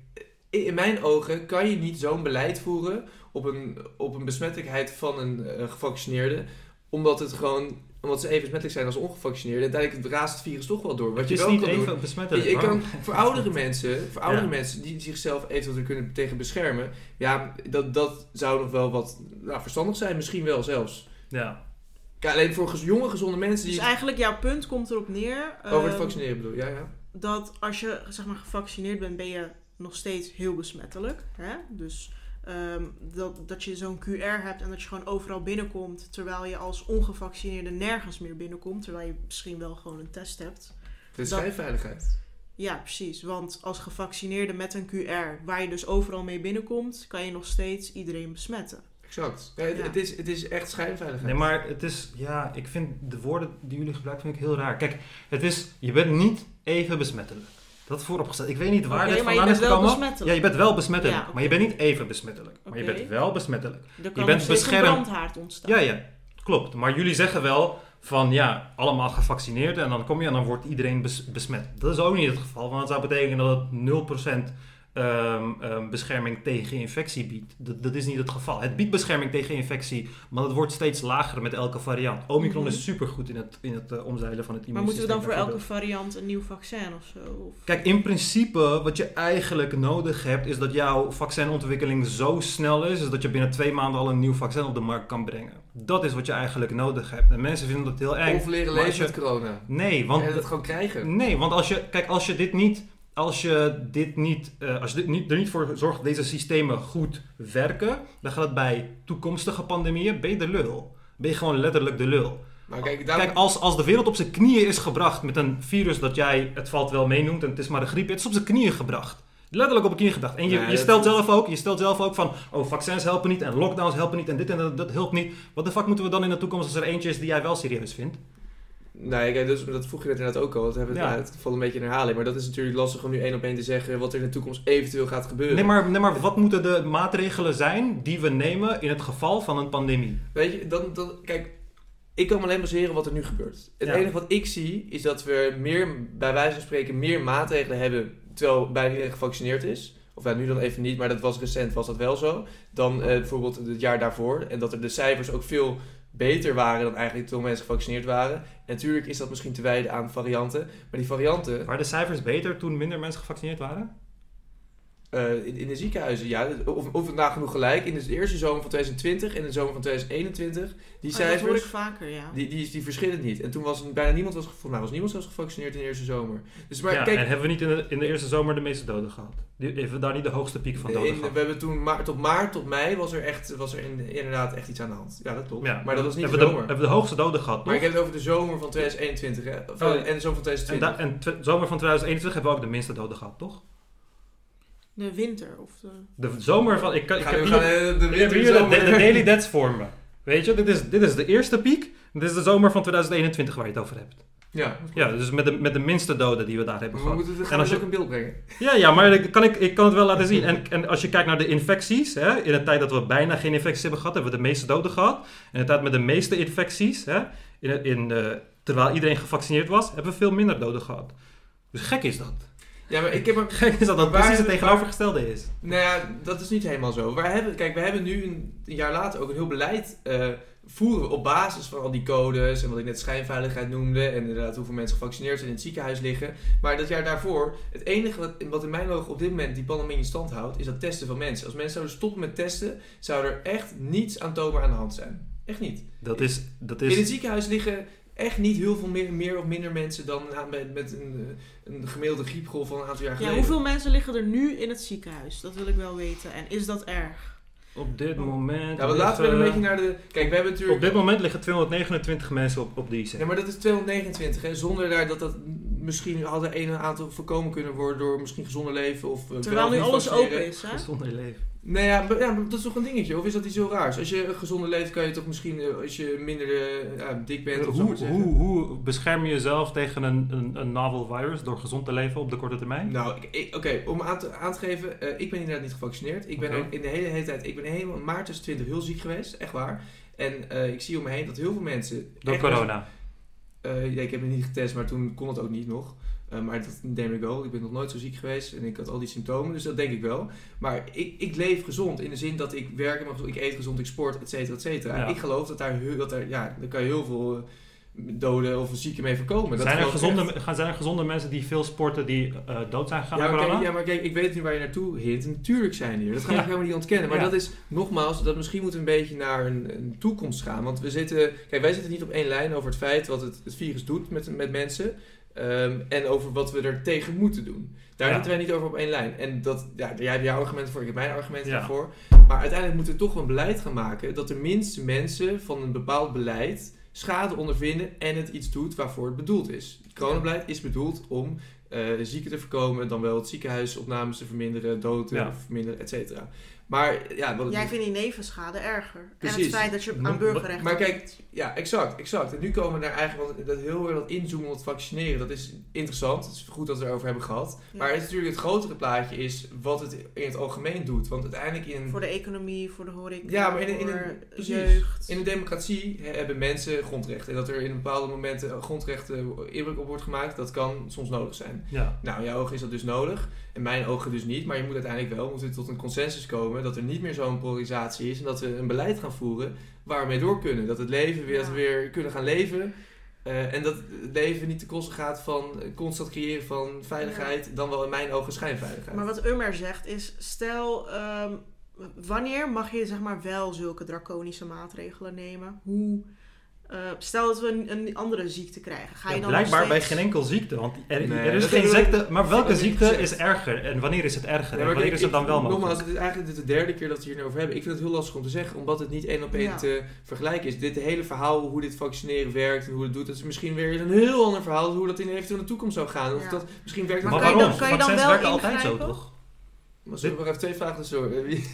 B: in mijn ogen kan je niet zo'n beleid voeren op een, op een besmettelijkheid van een eh, gevaccineerde, omdat het gewoon omdat ze even besmettelijk zijn als ongevaccineerden. En uiteindelijk raast het virus toch wel door. Wat
C: Het
B: je
C: is
B: wel
C: niet
B: kan
C: even
B: doen,
C: besmettelijk.
B: je, je kan voor oudere mensen, voor oudere
C: Ja.
B: mensen die zichzelf eventueel kunnen tegen beschermen, ja, dat, dat zou nog wel wat nou, verstandig zijn, misschien wel zelfs.
C: Ja.
B: Kijk, alleen voor gez- jonge, gezonde mensen
A: Dus
B: die
A: eigenlijk jouw punt komt erop neer.
B: over het
A: ehm,
B: vaccineren bedoel, ja, ja.
A: dat als je zeg maar, gevaccineerd bent, ben je nog steeds heel besmettelijk. Hè? Dus ehm, dat, dat je zo'n QR hebt en dat je gewoon overal binnenkomt, terwijl je als ongevaccineerde nergens meer binnenkomt, terwijl je misschien wel gewoon een test hebt.
B: Het is
A: dat-
B: schijnveiligheid.
A: Ja, precies. Want als gevaccineerde met een QR, waar je dus overal mee binnenkomt, kan je nog steeds iedereen besmetten.
B: Exact. Ja, het,
A: Ja.
B: het is, het is echt schijnveiligheid.
C: Nee, maar het is, ja, ik vind de woorden die jullie gebruiken vind ik heel raar. Kijk, het is, je bent niet even besmettelijk. Dat is vooropgesteld. Ik weet niet waar
A: Oké,
C: dit
A: je
C: vandaan is gekomen. Ja, je bent wel besmettelijk,
A: Ja,
C: maar je bent niet even besmettelijk. Maar je bent wel besmettelijk.
A: Er kan
C: bent
A: steeds
C: beschermd.
A: een brandhaard ontstaan.
C: Ja, ja, klopt. Maar jullie zeggen wel van ja, allemaal gevaccineerd en dan kom je en dan wordt iedereen bes- besmet. Dat is ook niet het geval, want dat zou betekenen dat het 0% ehm, ehm, bescherming tegen infectie biedt. Dat, dat is niet het geval. Het biedt bescherming tegen infectie, maar het wordt steeds lager met elke variant. Omicron
A: Mhm.
C: is supergoed in het, in het eh, omzeilen van het
A: Maar moeten we dan voor elke
C: immuunsysteem
A: variant een nieuw vaccin of zo? Of...
C: Kijk, in principe, wat je eigenlijk nodig hebt, is dat jouw vaccinontwikkeling zo snel is, is dat je binnen twee maanden al een nieuw vaccin op de markt kan brengen. Dat is wat je eigenlijk nodig hebt. En mensen vinden dat heel eng.
B: Of leren leven
C: als je-
B: met corona.
C: Nee, want
B: en het gewoon krijgen.
C: Nee, want als je, kijk, als je dit niet, als je dit niet, eh, als je dit niet, er niet voor zorgt dat deze systemen goed werken, dan gaat het bij toekomstige pandemieën, ben je de lul. Ben je gewoon letterlijk de lul.
B: Maar kijk, daarom-
C: Kijk, als, als de wereld op zijn knieën is gebracht met een virus dat jij, het valt wel mee noemt en het is maar een griep, het is op zijn knieën gebracht. Letterlijk op de knieën gebracht. En je,
B: Nee,
C: je, stelt
B: is-
C: zelf ook, je stelt zelf ook van, oh, vaccins helpen niet en lockdowns helpen niet en dit en dat, dat helpt niet. Wat de fuck moeten we dan in de toekomst als er eentje is die jij wel serieus vindt?
B: Nee, kijk, dus, dat vroeg je net inderdaad ook al. Dat hebben we,
C: Ja.
B: ja. het valt een beetje in herhaling. Maar dat is natuurlijk lastig om nu één op één te zeggen wat er in de toekomst eventueel gaat gebeuren.
C: Nee maar, nee, maar wat moeten de maatregelen zijn die we nemen in het geval van een pandemie?
B: Weet je, dan, dan, kijk, ik kan me alleen baseren wat er nu gebeurt. Het
C: Ja.
B: enige wat ik zie is dat we meer, bij wijze van spreken, meer maatregelen hebben terwijl bijna iedereen gevaccineerd is. Of ja, nu dan even niet, maar dat was recent, was dat wel zo. Dan eh, bijvoorbeeld het jaar daarvoor. En dat er de cijfers ook veel beter waren dan eigenlijk toen mensen gevaccineerd waren. En natuurlijk is dat misschien te wijden aan varianten. Maar die varianten
C: Waren de cijfers beter toen minder mensen gevaccineerd waren?
B: Eh, in, in de ziekenhuizen, ja, of, of het nagenoeg gelijk. In de eerste zomer van 2020 en de zomer van 2021, die
A: Ah, dat hoor ik
B: cijfers...
A: vaker, ja.
B: Die, die, die verschillen niet. En toen was bijna niemand, was, volgens mij was niemand zelfs gevaccineerd in de eerste zomer. Dus maar
C: ja,
B: kijk,
C: en hebben we niet in de, in de eerste zomer de meeste doden gehad? Die, hebben we daar niet de hoogste piek van doden
B: in,
C: gehad?
B: we hebben toen maar, tot maart, tot mei was er, echt, was er in- inderdaad echt iets aan de hand. Ja, dat klopt.
C: Ja.
B: Maar dat was niet de
C: hebben we,
B: zomer.
C: de, hebben we de hoogste doden gehad,
B: maar ik heb het over de zomer van 2021 hè? Of,
C: Oh,
B: en de zomer van
C: En,
B: 2020.
C: da- en zomer van 2021 hebben we ook de minste doden gehad, toch?
A: De winter of de...
C: De zomer van... Ik, kan- ik heb
B: we
C: hier,
B: gaan, de
C: ik heb hier de, de, de daily deaths voor me. Weet je, dit is, dit is de eerste piek. Dit is de zomer van 2021 waar je het over hebt.
B: Ja,
C: Ja, dus met de, met de minste doden die we daar hebben
B: we
C: gehad.
B: moeten het
C: En
B: gaan
C: als
B: we
C: je-
B: ook in beeld brengen.
C: Ja, ja, maar ik kan, ik, ik kan het wel laten zien. En, en als je kijkt naar de infecties, hè, in een tijd dat we bijna geen infecties hebben gehad, hebben we de meeste doden gehad. In een tijd met de meeste infecties, hè, in, in, terwijl iedereen gevaccineerd was, hebben we veel minder doden gehad. Dus gek is dat.
B: Ja, maar ik heb er...
C: Gek is dat dat precies het tegenovergestelde is.
B: Nou ja, dat is niet helemaal zo. We hebben, kijk, we hebben nu een, een jaar later ook een heel beleid eh, voeren op basis van al die codes en wat ik net schijnveiligheid noemde en inderdaad hoeveel mensen gevaccineerd zijn in het ziekenhuis liggen. Maar dat jaar daarvoor, het enige wat, wat in mijn ogen op dit moment die pandemie in stand houdt, is dat testen van mensen. Als mensen zouden stoppen met testen, zou er echt niets aantoonbaar aan de hand zijn. Echt niet.
C: Dat is, dat
B: In het
C: is
B: ziekenhuis liggen echt niet heel veel meer, meer of minder mensen dan met, met een, eh, een gemiddelde griepgolf van een aantal jaar
A: Ja,
B: geleden.
A: hoeveel mensen liggen er nu in het ziekenhuis? Dat wil ik wel weten. En is dat erg?
C: op dit moment...
B: Ja, maar laten we een beetje naar de... Kijk, we hebben natuurlijk...
C: Op dit moment liggen 229 mensen op, op de IC.
B: Ja, maar dat is 229, hè? Zonder daar dat dat misschien hadden een aantal voorkomen kunnen worden door misschien gezonder leven of eh,
A: Terwijl nu alles open is, hè?
C: Gezonder leven.
B: Nee, ja, ja, dat is toch een dingetje? Of is dat iets heel raars? Als je gezonder leeft, kan je toch misschien, eh, als je minder eh, dik bent of zo
C: Hoe,
B: zeggen.
C: hoe, hoe bescherm je jezelf tegen een, een, een novel virus door gezond te leven op de korte termijn?
B: Nou, oké, om aan te, aan te geven, eh, ik ben inderdaad niet gevaccineerd. Ik ben ook in de hele, hele tijd, ik ben helemaal maart 2020 heel ziek geweest, echt waar. En ik zie om me heen dat heel veel mensen...
C: Door corona.
B: Ja, ik heb me niet getest, maar toen kon het ook niet nog. Eh, maar dat neem ik wel. Ik ben nog nooit zo ziek geweest en ik had al die symptomen, dus dat denk ik wel. Maar ik, ik leef gezond in de zin dat ik werk, en ik eet gezond, ik sport, et cetera, et cetera.
C: Ja.
B: Ik geloof dat daar, dat daar, ja, daar kan je heel veel eh, doden of zieken mee voorkomen. Dat
C: Zijn er, gezonde, gaan- zijn er gezonde mensen die veel sporten die eh, dood zijn gegaan
B: Ja maar, kijk, ja, maar kijk, ik weet nu waar je naartoe hint. Natuurlijk zijn die er. Dat ga ik
C: Ja.
B: helemaal niet ontkennen. Maar
C: Ja.
B: dat is, nogmaals, dat misschien moeten we een beetje naar een, een toekomst gaan. Want we zitten, kijk, wij zitten niet op één lijn over het feit wat het, het virus doet met, met mensen. Ehm, en over wat we er tegen moeten doen. Daar
C: Ja.
B: zitten wij niet over op één lijn. En dat, ja, jij hebt jouw argumenten voor, ik heb mijn argumenten
C: Ja.
B: daarvoor. Maar uiteindelijk moeten we toch een beleid gaan maken dat de minste mensen van een bepaald beleid schade ondervinden en het iets doet waarvoor het bedoeld is. Het coronabeleid is bedoeld om eh, zieken te voorkomen, dan wel het ziekenhuisopnames te verminderen, doden te verminderen, et cetera. Maar ja, wat,
A: Jij vindt die nevenschade erger. En
B: Precies.
A: het feit dat je aan burgerrechten...
B: maar kijk, ja, exact, exact. En nu komen we naar eigenlijk wat, dat heel erg dat inzoomen op het vaccineren. Dat is interessant. Het is goed dat we het erover hebben gehad.
A: Ja.
B: Maar het, is natuurlijk het grotere plaatje is wat het in het algemeen doet. Want uiteindelijk in,
A: Voor de economie, voor de horeca,
B: Ja, maar in een- in een- precies.
A: jeugd.
B: in een democratie hebben mensen grondrechten. En dat er in bepaalde momenten grondrechten inbreuk op wordt gemaakt, dat kan soms nodig zijn.
C: Ja.
B: Nou, in jouw ogen is dat dus nodig. In mijn ogen dus niet. Maar je moet uiteindelijk wel moeten we tot een consensus komen dat er niet meer zo'n polarisatie is. En dat we een beleid gaan voeren waar we mee door kunnen. Dat het leven weer, dat we weer kunnen gaan leven. Eh, en dat het leven niet ten koste gaat van constant creëren van veiligheid. Dan wel in mijn ogen schijnveiligheid.
A: Maar wat Ummer zegt is, stel, ehm, wanneer mag je zeg maar wel zulke draconische maatregelen nemen? Hoe, eh, stel dat we een, een andere ziekte krijgen, ga je
C: Ja,
A: dan
C: blijkbaar bij geen enkel ziekte. Want er,
B: Nee,
C: er is geen ziekte. Maar welke ziekte is erger? En wanneer is het erger?
B: Nee,
C: en wanneer is het dan
B: ik-
C: wel mogelijk?
B: Nogmaals, het is eigenlijk dit de derde keer dat we het hier over hebben. Ik vind het heel lastig om te zeggen, omdat het niet één op één
A: Ja.
B: te vergelijken is. Dit hele verhaal, hoe dit vaccineren werkt en hoe het doet, dat is misschien weer een heel ander verhaal dan hoe dat in de toekomst zou gaan. Of
A: Ja.
B: dat misschien werkt
A: Maar
C: Maar
B: het
A: kan je
C: waarom?
A: dan- kan je dan
C: Vaccins
A: wel
C: werken altijd zo, toch?
B: Maar zullen we maar even twee vragen dus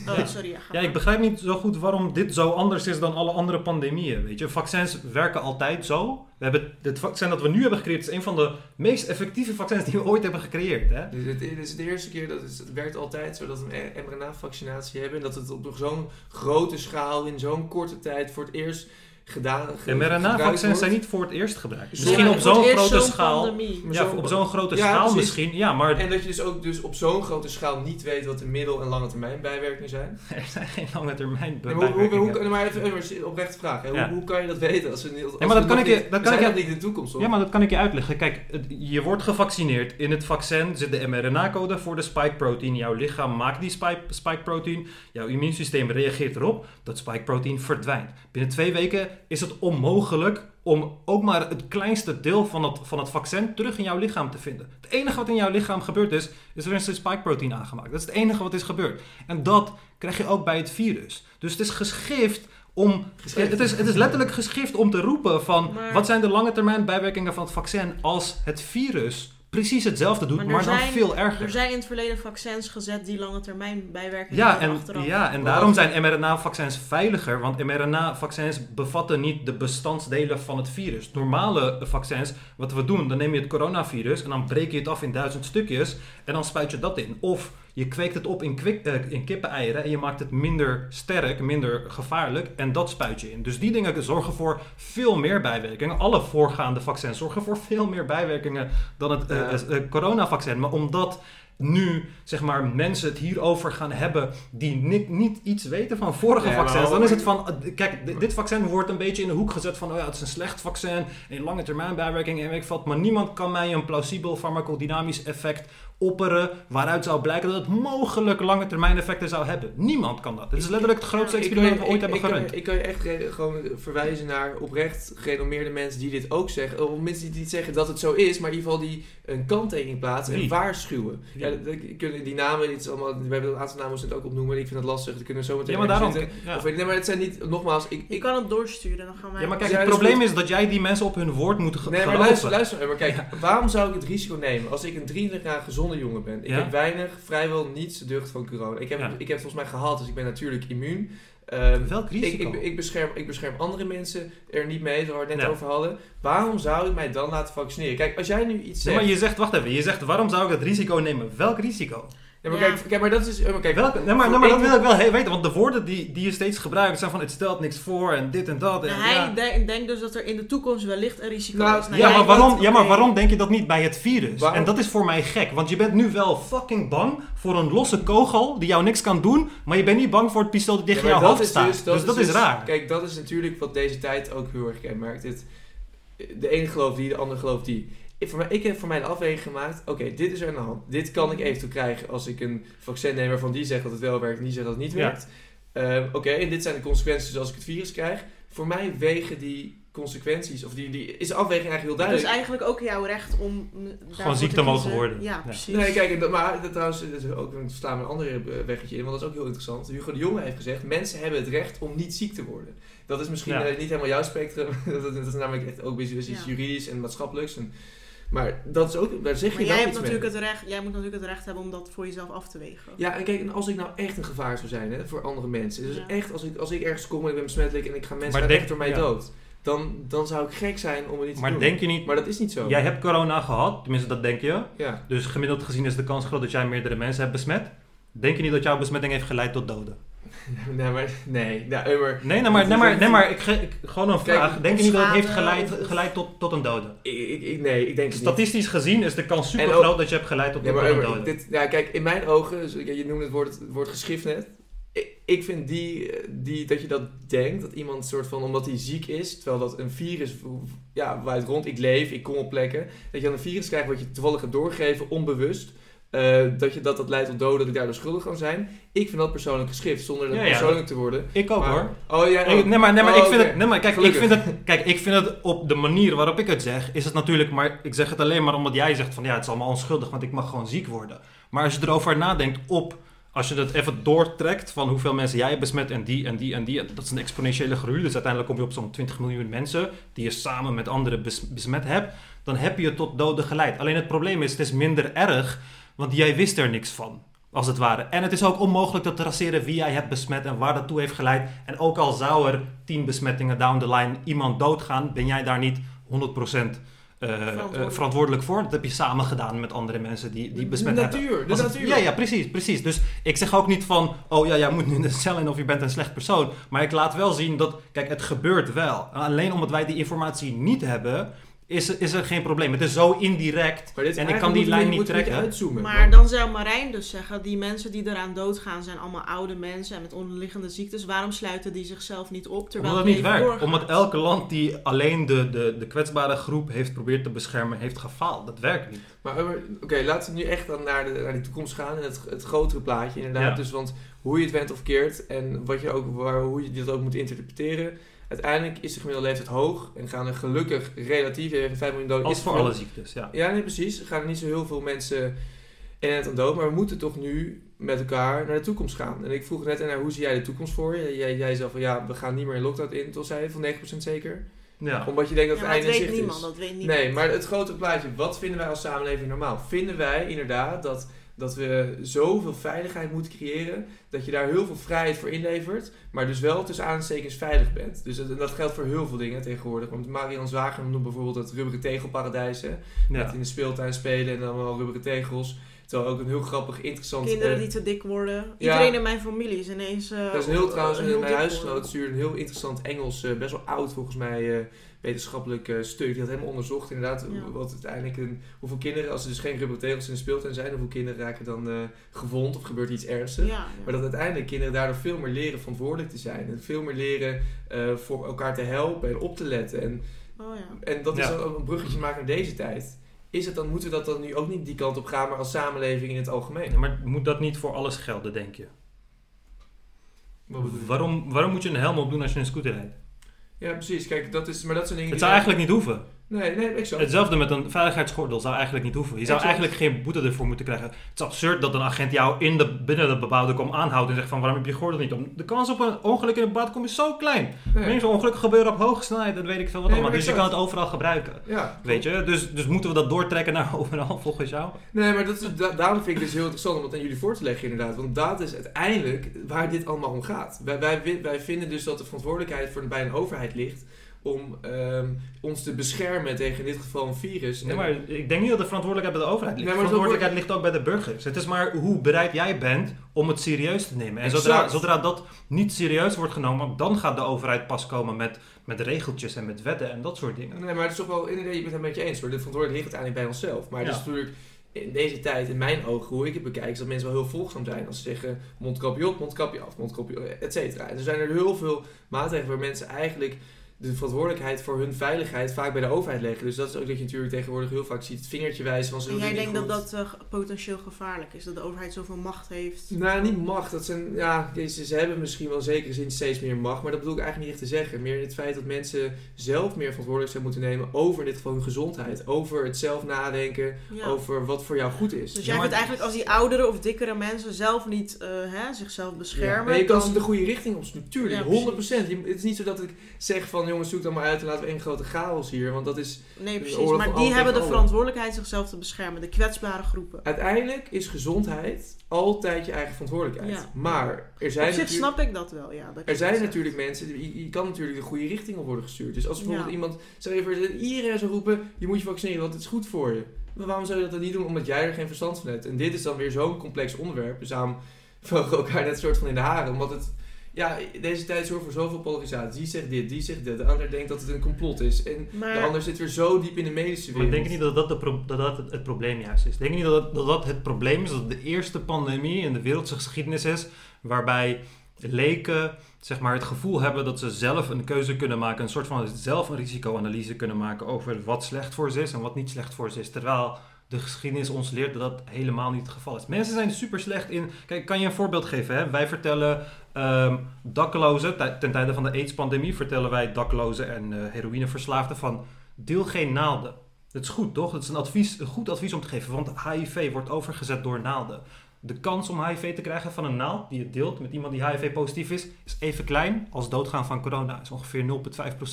A: Oh, sorry. Ja,
C: ik begrijp niet zo goed waarom dit zo anders is dan alle andere pandemieën. Weet je, vaccins werken altijd zo. We hebben het vaccin dat we nu hebben gecreëerd is een van de meest effectieve vaccins die we ooit hebben gecreëerd. Hè?
B: Dus het, het is de eerste keer dat het, het werkt altijd zo dat we een mRNA-vaccinatie hebben. En dat het op zo'n grote schaal in zo'n korte tijd voor het eerst gedaan
C: mRNA-vaccins zijn niet voor het eerst gebruikt.
B: Ja,
C: Misschien op zo'n grote schaal.
A: pandemie.
B: Maar
C: Ja,
B: zo-
C: op zo'n grote
B: Ja,
C: schaal
B: precies.
C: misschien. Ja, maar
B: En dat je dus ook dus op zo'n grote schaal niet weet wat de middel- en lange termijn bijwerkingen zijn.
C: er zijn geen lange termijn
B: Nee, maar hoe, hoe,
C: bijwerkingen.
B: hoe, maar even een oprechte vraag. Hè?
C: Ja.
B: Hoe, hoe kan je dat weten? Als we, niet- als
C: maar
B: we
C: dat kan ik je-
B: niet-
C: dat kan ik je-
B: niet in de toekomst, hoor.
C: Ja, maar dat kan ik je uitleggen. Kijk, het- je wordt gevaccineerd. In het vaccin zit de mRNA-code voor de spike protein. Jouw lichaam maakt die spike, spike protein. Jouw immuunsysteem reageert erop. Dat spike protein verdwijnt. Binnen twee weken is het onmogelijk om ook maar het kleinste deel van het, van het vaccin terug in jouw lichaam te vinden. Het enige wat in jouw lichaam gebeurd is, is er een spike protein aangemaakt. Dat is het enige wat is gebeurd. En dat krijg je ook bij het virus. Dus het is geschift om...
B: Geschift.
C: Het is, het is letterlijk geschift om te roepen van...
A: Maar-
C: wat zijn de lange termijn bijwerkingen van het vaccin als het virus precies hetzelfde doet,
A: Maar
C: maar, dan
A: zijn-
C: veel erger.
A: Er zijn in het verleden vaccins gezet die lange termijn bijwerkingen
C: Ja,
A: hebben
C: en,
A: achteraf.
C: ja, en daarom zijn mRNA-vaccins veiliger, want mRNA-vaccins bevatten niet de bestandsdelen van het virus. Normale vaccins, wat we doen, dan neem je het coronavirus en dan breek je het af in duizend stukjes en dan spuit je dat in. Of je kweekt het op in, kwik, in kippeneieren en je maakt het minder sterk, minder gevaarlijk en dat spuit je in. Dus die dingen zorgen voor veel meer bijwerkingen. Alle voorgaande vaccins zorgen voor veel meer bijwerkingen dan het eh, coronavaccin. Maar omdat nu zeg maar, mensen het hierover gaan hebben die niet, niet iets weten van vorige
B: Ja,
C: vaccins, dan is het van, eh, kijk, dit, vaccin wordt een beetje in de hoek gezet van, oh ja, het is een slecht vaccin, een lange termijn bijwerking en weet ik wat, maar niemand kan mij een plausibel farmacodynamisch effect opperen waaruit zou blijken dat het mogelijk lange termijn effecten zou hebben. Niemand kan dat. Dit is letterlijk het grootste experiment dat we ooit
B: ik-
C: hebben
B: ik kan-
C: gerund.
B: Ik kan je echt gewoon verwijzen naar oprecht gerenommeerde mensen die dit ook zeggen. Of mensen die niet zeggen dat het zo is, maar in ieder geval die een kanttekening plaatsen en waarschuwen.
C: Wie?
B: Ja, kunnen die namen, dit is allemaal, we hebben een aantal namen moeten het ook opnoemen. Ik vind het lastig, dat kunnen we zo meteen
C: Ja, maar daarom.
B: zitten.
C: ja.
B: Of, nee, maar het zijn niet, nogmaals, ik, ik,
A: kan het doorsturen, dan gaan wij...
C: Ja, maar kijk, het probleem is dat jij die mensen op hun woord moet ge-
B: Nee, maar
C: geloven.
B: luister, luister maar kijk, waarom zou ik het risico nemen als ik een 23 jaar gezonde jongen ben? Ik
C: Ja.
B: heb weinig, vrijwel niets de ducht van corona. Ik heb,
C: Ja.
B: ik heb het volgens mij gehad, dus ik ben natuurlijk immuun. Ehm,
C: Welk
B: ik,
C: risico?
B: ik, ik, bescherm, ik bescherm andere mensen er niet mee, zoals we het net
C: Ja.
B: over hadden. Waarom zou ik mij dan laten vaccineren? Kijk, als jij nu iets
C: Nee,
B: zegt...
C: maar je zegt, wacht even, je zegt waarom zou ik dat risico nemen? Welk risico?
B: Ja, maar
A: Ja.
B: Kijk, kijk, maar dat is... eh, maar Kijk,
C: Welke, nee, maar, nee, maar dat wil ik wel weten, want de woorden die, die je steeds gebruikt zijn van het stelt niks voor en dit en dat. En,
A: Nou, hij
C: ja.
A: denkt dus dat er in de toekomst wellicht een risico
B: Nou,
A: is. Nou,
C: ja, maar
A: denkt,
C: waarom, ja, maar waarom denk je dat niet bij het virus?
B: Waarom?
C: En dat is voor mij gek, want je bent nu wel fucking bang voor een losse kogel die jou niks kan doen, maar je bent niet bang voor het pistool die tegen
B: Ja, maar
C: jouw
B: dat
C: hoofd staat.
B: dus-
C: Dus, dat is
B: dus-
C: raar.
B: Kijk, dat is natuurlijk wat deze tijd ook heel erg kenmerkt. Het, de ene gelooft die, de ander gelooft die. Ik, voor mij, ik heb voor mij de afweging gemaakt. Oké, dit is er aan de hand. Dit kan ik eventueel krijgen als ik een vaccin neem waarvan die zegt dat het wel werkt en die zegt dat het niet
C: Ja.
B: werkt. Ehm, Oké, en dit zijn de consequenties als ik het virus krijg. Voor mij wegen die consequenties, of die, die is de afweging eigenlijk heel duidelijk.
A: eigenlijk ook jouw recht om daarvoor
C: Gewoon
A: te
C: ziek te mogen worden.
A: Ja,
C: Ja.
A: precies.
B: Nee, kijk, dat, maar dat trouwens, dat is ook, dan slaan we een andere eh, weggetje in, want dat is ook heel interessant. Hugo de Jonge heeft gezegd, mensen hebben het recht om niet ziek te worden. Dat is misschien
C: Ja.
B: eh, niet helemaal jouw spectrum, dat, dat is namelijk echt ook iets
A: Ja.
B: juridisch en maatschappelijks. En, maar dat is ook, daar zeg
A: maar
B: je
A: jij,
B: wel
A: hebt
B: iets mee.
A: natuurlijk het recht, jij moet natuurlijk het recht hebben om dat voor jezelf af te wegen.
B: Ja, en kijk, en als ik nou echt een gevaar zou zijn hè, voor andere mensen. Dus
A: Ja.
B: echt, als ik, als ik ergens kom en ik ben besmettelijk en ik ga mensen
C: Maar
B: echt door mij
C: ja.
B: dood. Dan, dan zou ik gek zijn om het niet te
C: Maar
B: doen.
C: denk je niet,
B: Maar dat is niet zo.
C: jij hebt corona gehad, tenminste dat denk je,
B: Ja.
C: dus gemiddeld gezien is de kans groot dat jij meerdere mensen hebt besmet. Denk je niet dat jouw besmetting heeft geleid tot doden?
B: nee, maar nee. Nou, maar
C: Nee, nee, maar, nee, maar, nee, maar ik, ge- ik, gewoon een
B: Kijk,
C: vraag. Denk je niet dat het heeft geleid, geleid tot, tot een dode?
B: ik, ik, nee, ik denk het niet.
C: Statistisch gezien is de kans super
B: ook-
C: groot dat je hebt geleid tot, tot
B: maar,
C: een
B: maar
C: dode.
B: dit, ja, kijk, in mijn ogen, je noemde het woord, het woord geschrift net. Ik, ik vind die, eh, die, dat je dat denkt, dat iemand soort van, omdat hij ziek is, terwijl dat een virus, ja, waait rond, ik leef, ik kom op plekken, dat je dan een virus krijgt wat je toevallig gaat doorgeven, onbewust, eh, dat, je, dat dat leidt tot doden, dat ik daardoor schuldig kan zijn. Ik vind dat persoonlijk geschrift, zonder dat
C: Ja, ja,
B: persoonlijk te worden.
C: Ik ook
B: Maar-
C: hoor.
B: Oh ja,
C: Ik- nee, maar, nee, maar
B: Oh,
C: ik vind
B: oké.
C: het. Nee, maar kijk, ik vind het. Kijk, ik vind het op de manier waarop ik het zeg, is het natuurlijk. Maar ik zeg het alleen maar omdat jij zegt van ja, het is allemaal onschuldig, want ik mag gewoon ziek worden. Maar als je erover nadenkt op. Als je het even doortrekt van hoeveel mensen jij hebt besmet en die en die en die. Dat is een exponentiële groei. Dus uiteindelijk kom je op zo'n 20 miljoen mensen die je samen met anderen bes- besmet hebt. Dan heb je tot doden geleid. Alleen het probleem is, het is minder erg, want jij wist er niks van. Als het ware. En het is ook onmogelijk te traceren wie jij hebt besmet en waar dat toe heeft geleid. En ook al zou er 10 besmettingen down the line iemand doodgaan, ben jij daar niet 100% eh, eh,
A: Verantwoordelijk.
C: voor. Dat heb je samen gedaan met andere mensen die, die besmet
B: de
C: hebben.
B: natuur, de natuur.
C: ja, ja, precies, precies. Dus ik zeg ook niet van, oh ja, jij moet nu in de cel in of je bent een slecht persoon. Maar ik laat wel zien dat, kijk, het gebeurt wel. Alleen omdat wij die informatie niet hebben, is, is er geen probleem. Het is zo indirect.
B: Dit,
C: En ik kan die lijn niet trekken.
B: uitzoomen.
A: Maar dan zou Marijn dus zeggen, die mensen die eraan doodgaan zijn allemaal oude mensen en met onderliggende ziektes. Waarom sluiten die zichzelf niet op terwijl
C: Omdat het niet werkt.
A: doorgaat?
C: Omdat elke land die alleen de, de, de kwetsbare groep heeft probeerd te beschermen, heeft gefaald. Dat werkt niet.
B: Maar oké, laten we nu echt dan naar, de, naar die toekomst gaan en het, het grotere plaatje inderdaad.
C: Ja.
B: Dus want hoe je het went of keert en wat je ook, waar, hoe je dat ook moet interpreteren. Uiteindelijk is de gemiddelde leeftijd hoog en gaan er gelukkig relatief, even 5 miljoen doden.
C: Als voor alle ziektes, ja.
B: Ja, nee, precies. Er gaan er niet zo heel veel mensen in het aan dood, maar we moeten toch nu met elkaar naar de toekomst gaan. En ik vroeg net naar hoe zie jij de toekomst voor je? Jij, jij zei van ja, we gaan niet meer in lockdown in, tot zei je van 9% zeker?
C: ja.
B: Omdat je denkt dat
A: Ja,
B: het einde zicht
A: niemand,
B: is.
A: dat weet niemand.
B: Nee, maar het grote plaatje, wat vinden wij als samenleving normaal? Vinden wij inderdaad dat, dat we zoveel veiligheid moeten creëren, dat je daar heel veel vrijheid voor inlevert, maar dus wel tussen aanstekens veilig bent? Dus dat, dat geldt voor heel veel dingen tegenwoordig. Want Marian Zwager noemt bijvoorbeeld het rubberen tegelparadijs, hè?
C: ja.
B: Dat in de speeltuin spelen en dan allemaal rubberen tegels. Terwijl ook een heel grappig, interessant...
A: Kinderen
B: eh,
A: die te dik worden.
B: Ja.
A: Iedereen in mijn familie is ineens... eh,
B: dat is een heel trouwens,
A: heel
B: mijn huisgenoot stuurde een heel interessant Engels, eh, best wel oud volgens mij, eh, wetenschappelijk eh, stuk. Die had helemaal onderzocht inderdaad
A: Ja.
B: wat uiteindelijk een, hoeveel kinderen, als er dus geen rubberen tegels in de speeltuin zijn, hoeveel kinderen raken dan eh, gewond of gebeurt iets ernstigs.
A: Ja.
B: Maar dat uiteindelijk kinderen daardoor veel meer leren verantwoordelijk te zijn. En veel meer leren eh, voor elkaar te helpen en op te letten. En,
A: Oh ja.
B: en dat is dan ook een bruggetje maken naar deze tijd. Is het dan, moeten we dat dan nu ook niet die kant op gaan, maar als samenleving in het algemeen?
C: Ja, Maar moet dat niet voor alles gelden, denk je? Waarom, waarom moet je een helm opdoen als je een scooter rijdt?
B: Ja, precies. Kijk, dat is, maar dat zijn dingen
C: Het zou eigenlijk niet hoeven.
B: Nee, nee, exact.
C: Hetzelfde met een veiligheidsgordel zou eigenlijk niet hoeven. Je zou
B: Exact.
C: eigenlijk geen boete ervoor moeten krijgen. Het is absurd dat een agent jou in de, binnen de bebouwde kom aanhoudt en zegt van waarom heb je gordel niet om. De kans op een ongeluk in een bebouwde kom is zo klein.
B: Nee.
C: Meestal ongelukken gebeuren op hoge snelheid, dat weet ik veel wat
B: Nee,
C: allemaal. Dus je kan het overal gebruiken.
B: Ja,
C: Weet je, dus, dus moeten we dat doortrekken naar overal volgens jou?
B: Nee, maar dat is, da- daarom vind ik dus heel interessant om het aan jullie voor te leggen inderdaad. Want dat is uiteindelijk waar dit allemaal om gaat. Wij, wij, wi- wij vinden dus dat de verantwoordelijkheid voor bij een overheid ligt om ehm, ons te beschermen tegen in dit geval een virus.
C: Nee, maar ik denk niet dat de verantwoordelijkheid bij de overheid ligt.
B: Nee,
C: de
B: maar zo
C: verantwoordelijkheid ligt ook bij de burgers. Het is maar hoe bereid jij bent om het serieus te nemen. En zodra, zodra dat niet serieus wordt genomen, dan gaat de overheid pas komen met, met regeltjes en met wetten en dat soort dingen.
B: Nee, maar het is toch wel, inderdaad, je bent het met je eens hoor. De verantwoordelijkheid ligt uiteindelijk bij onszelf. Maar het is natuurlijk in deze tijd, in mijn ogen, hoe ik het bekijk, is dat mensen wel heel volgzaam zijn. Als ze zeggen mondkapje op, mondkapje af, mondkapje et cetera. En er zijn er heel veel maatregelen waar mensen eigenlijk de verantwoordelijkheid voor hun veiligheid vaak bij de overheid leggen. Dus dat is ook dat je natuurlijk tegenwoordig heel vaak ziet het vingertje wijzen van ze
A: En jij denkt dat dat eh, potentieel gevaarlijk is? Dat de overheid zoveel macht heeft?
B: Nou, niet macht. Dat zijn, ja, ze, ze hebben misschien wel in zekere zin steeds meer macht. Maar dat bedoel ik eigenlijk niet echt te zeggen. Meer het feit dat mensen zelf meer verantwoordelijkheid moeten nemen over in dit geval hun gezondheid. Over het zelf nadenken.
A: Ja.
B: Over wat voor jou goed is.
A: Dus
C: Ja,
A: jij vindt eigenlijk als die oudere of dikkere mensen zelf niet eh, hè, zichzelf beschermen...
B: Ja, je kan
A: dan-
B: ze de goede richting op, natuurlijk.
A: Ja,
B: 100%. Je, het is niet zo dat ik zeg van jongens, zoek dan maar uit en laten we één grote chaos hier. Want dat is
A: Nee, precies. Maar die hebben de
B: alle.
A: verantwoordelijkheid zichzelf te beschermen. De kwetsbare groepen.
B: uiteindelijk is gezondheid altijd je eigen verantwoordelijkheid.
A: Ja.
B: Maar er zijn
A: Op zich snap ik dat wel, ja. dat
B: Er zijn natuurlijk mensen, je, je kan natuurlijk de goede richting op worden gestuurd. Dus als bijvoorbeeld
A: Ja.
B: iemand, stel je voor, iedereen zou roepen, je moet je vaccineren, want het is goed voor je. Maar waarom zou je dat dan niet doen? Omdat jij er geen verstand van hebt. En dit is dan weer zo'n complex onderwerp. Dus daarom vlogen elkaar net soort van in de haren. Omdat het, ja, deze tijd zorgt voor zoveel polarisatie. Die zegt dit, die zegt dit. De ander denkt dat het een complot is. En de
A: Maar
B: ander zit weer zo diep in de medische
C: Maar
B: wereld.
C: ik denk niet dat dat, de pro- dat, dat het, het probleem juist is. Ik denk niet dat dat, dat dat het probleem is, dat het de eerste pandemie in de wereldse geschiedenis is waarbij leken zeg maar, het gevoel hebben dat ze zelf een keuze kunnen maken, een soort van zelf een risicoanalyse kunnen maken over wat slecht voor ze is en wat niet slecht voor ze is. Terwijl de geschiedenis ons leert dat dat helemaal niet het geval is. Mensen zijn super slecht in. Kijk, kan je een voorbeeld geven. Hè? Wij vertellen ehm daklozen, ten tijde van de AIDS-pandemie, vertellen wij daklozen en eh, heroïneverslaafden van deel geen naalden. Dat is goed, toch? Dat is een, advies, een goed advies om te geven, want HIV wordt overgezet door naalden. De kans om HIV te krijgen van een naald die je deelt met iemand die HIV-positief is, is even klein als doodgaan van corona. is ongeveer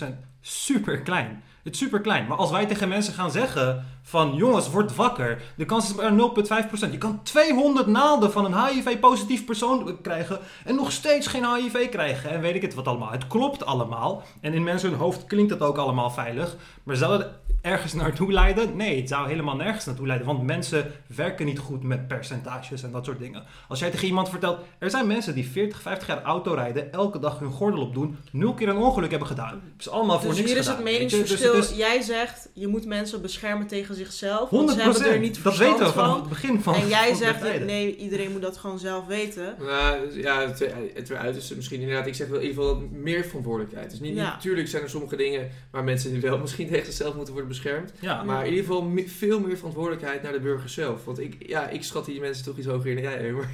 C: 0,5%. Super klein. Het is super klein. Maar als wij tegen mensen gaan zeggen van jongens, word wakker. De kans is maar 0,5%. Je kan 200 naalden van een HIV-positief persoon krijgen en nog steeds geen HIV krijgen. En weet ik het wat allemaal. Het klopt allemaal. En in mensen hun hoofd klinkt het ook allemaal veilig. Maar het ergens naartoe leiden? Nee, het zou helemaal nergens naartoe leiden. Want mensen werken niet goed met percentages en dat soort dingen. Als jij tegen iemand vertelt, er zijn mensen die 40, 50 jaar auto rijden, elke dag hun gordel opdoen, nul keer een ongeluk hebben gedaan. Het is allemaal voor
A: dus
C: niks
A: hier is
C: gedaan,
A: het
C: weet je. Dus
A: meningsverschil.
C: het is
A: Jij zegt, je moet mensen beschermen tegen zichzelf.
C: 100%.
A: Want ze hebben er niet
C: dat weten we vanaf
A: van.
C: het begin van
A: En jij
C: van
A: zegt, nee, iedereen moet dat gewoon zelf weten.
B: Nou, ja, het, het weer uit is misschien inderdaad. Ik zeg wel in ieder geval meer verantwoordelijkheid. Dus niet,
A: Ja.
B: natuurlijk zijn er sommige dingen waar mensen nu wel misschien tegen zichzelf moeten worden beschermd.
C: Ja,
B: Maar in ieder geval me- veel meer verantwoordelijkheid naar de burger zelf. Want ik, ja, ik schat die mensen toch iets hoger in dan jij, hoor.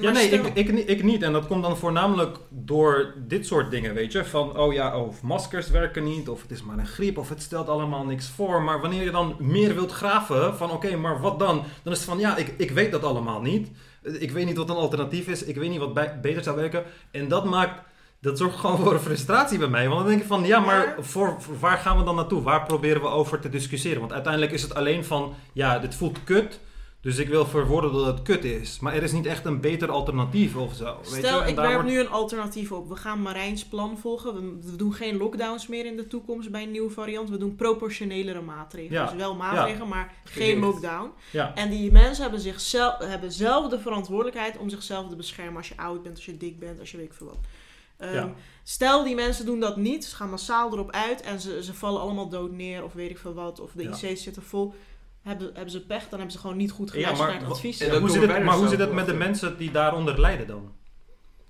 C: Ja, nee, ik, ik, ik niet. En dat komt dan voornamelijk door dit soort dingen, weet je. Van, oh ja, of maskers werken niet, of het is maar een griep, of het stelt allemaal niks voor. Maar wanneer je dan meer wilt graven, van oké, maar wat dan? Dan is het van, ja, ik, ik weet dat allemaal niet. Ik weet niet wat een alternatief is. Ik weet niet wat bij- beter zou werken. En dat maakt... Dat zorgt gewoon voor een frustratie bij mij. Want dan denk ik van, ja, maar voor, voor waar gaan we dan naartoe? Waar proberen we over te discussiëren? Want uiteindelijk is het alleen van, ja, dit voelt kut. Dus ik wil verwoorden dat het kut is. Maar er is niet echt een beter alternatief of zo. weet je?
A: Stel,
C: En
A: ik werp
C: wordt-
A: nu een alternatief op. We gaan Marijns plan volgen. We, we doen geen lockdowns meer in de toekomst bij een nieuwe variant. We doen proportionelere maatregelen.
C: Ja.
A: Dus wel maatregelen, maar geen lockdown.
C: Ja.
A: En die mensen hebben, zichzelf, hebben zelf de verantwoordelijkheid om zichzelf te beschermen als je oud bent, als je dik bent, als je weet ik veel wat. Ehm,
C: Ja.
A: Stel, die mensen doen dat niet, ze gaan massaal erop uit en ze, ze vallen allemaal dood neer of weet ik veel wat, of de
C: Ja.
A: IC's zitten vol. Hebben, hebben ze pech, dan hebben ze gewoon niet goed
C: Ja,
A: geluisterd
C: maar
A: naar het advies.
B: En
C: Ja, hoe zit het, maar hoe zit het met de mensen die daaronder lijden dan?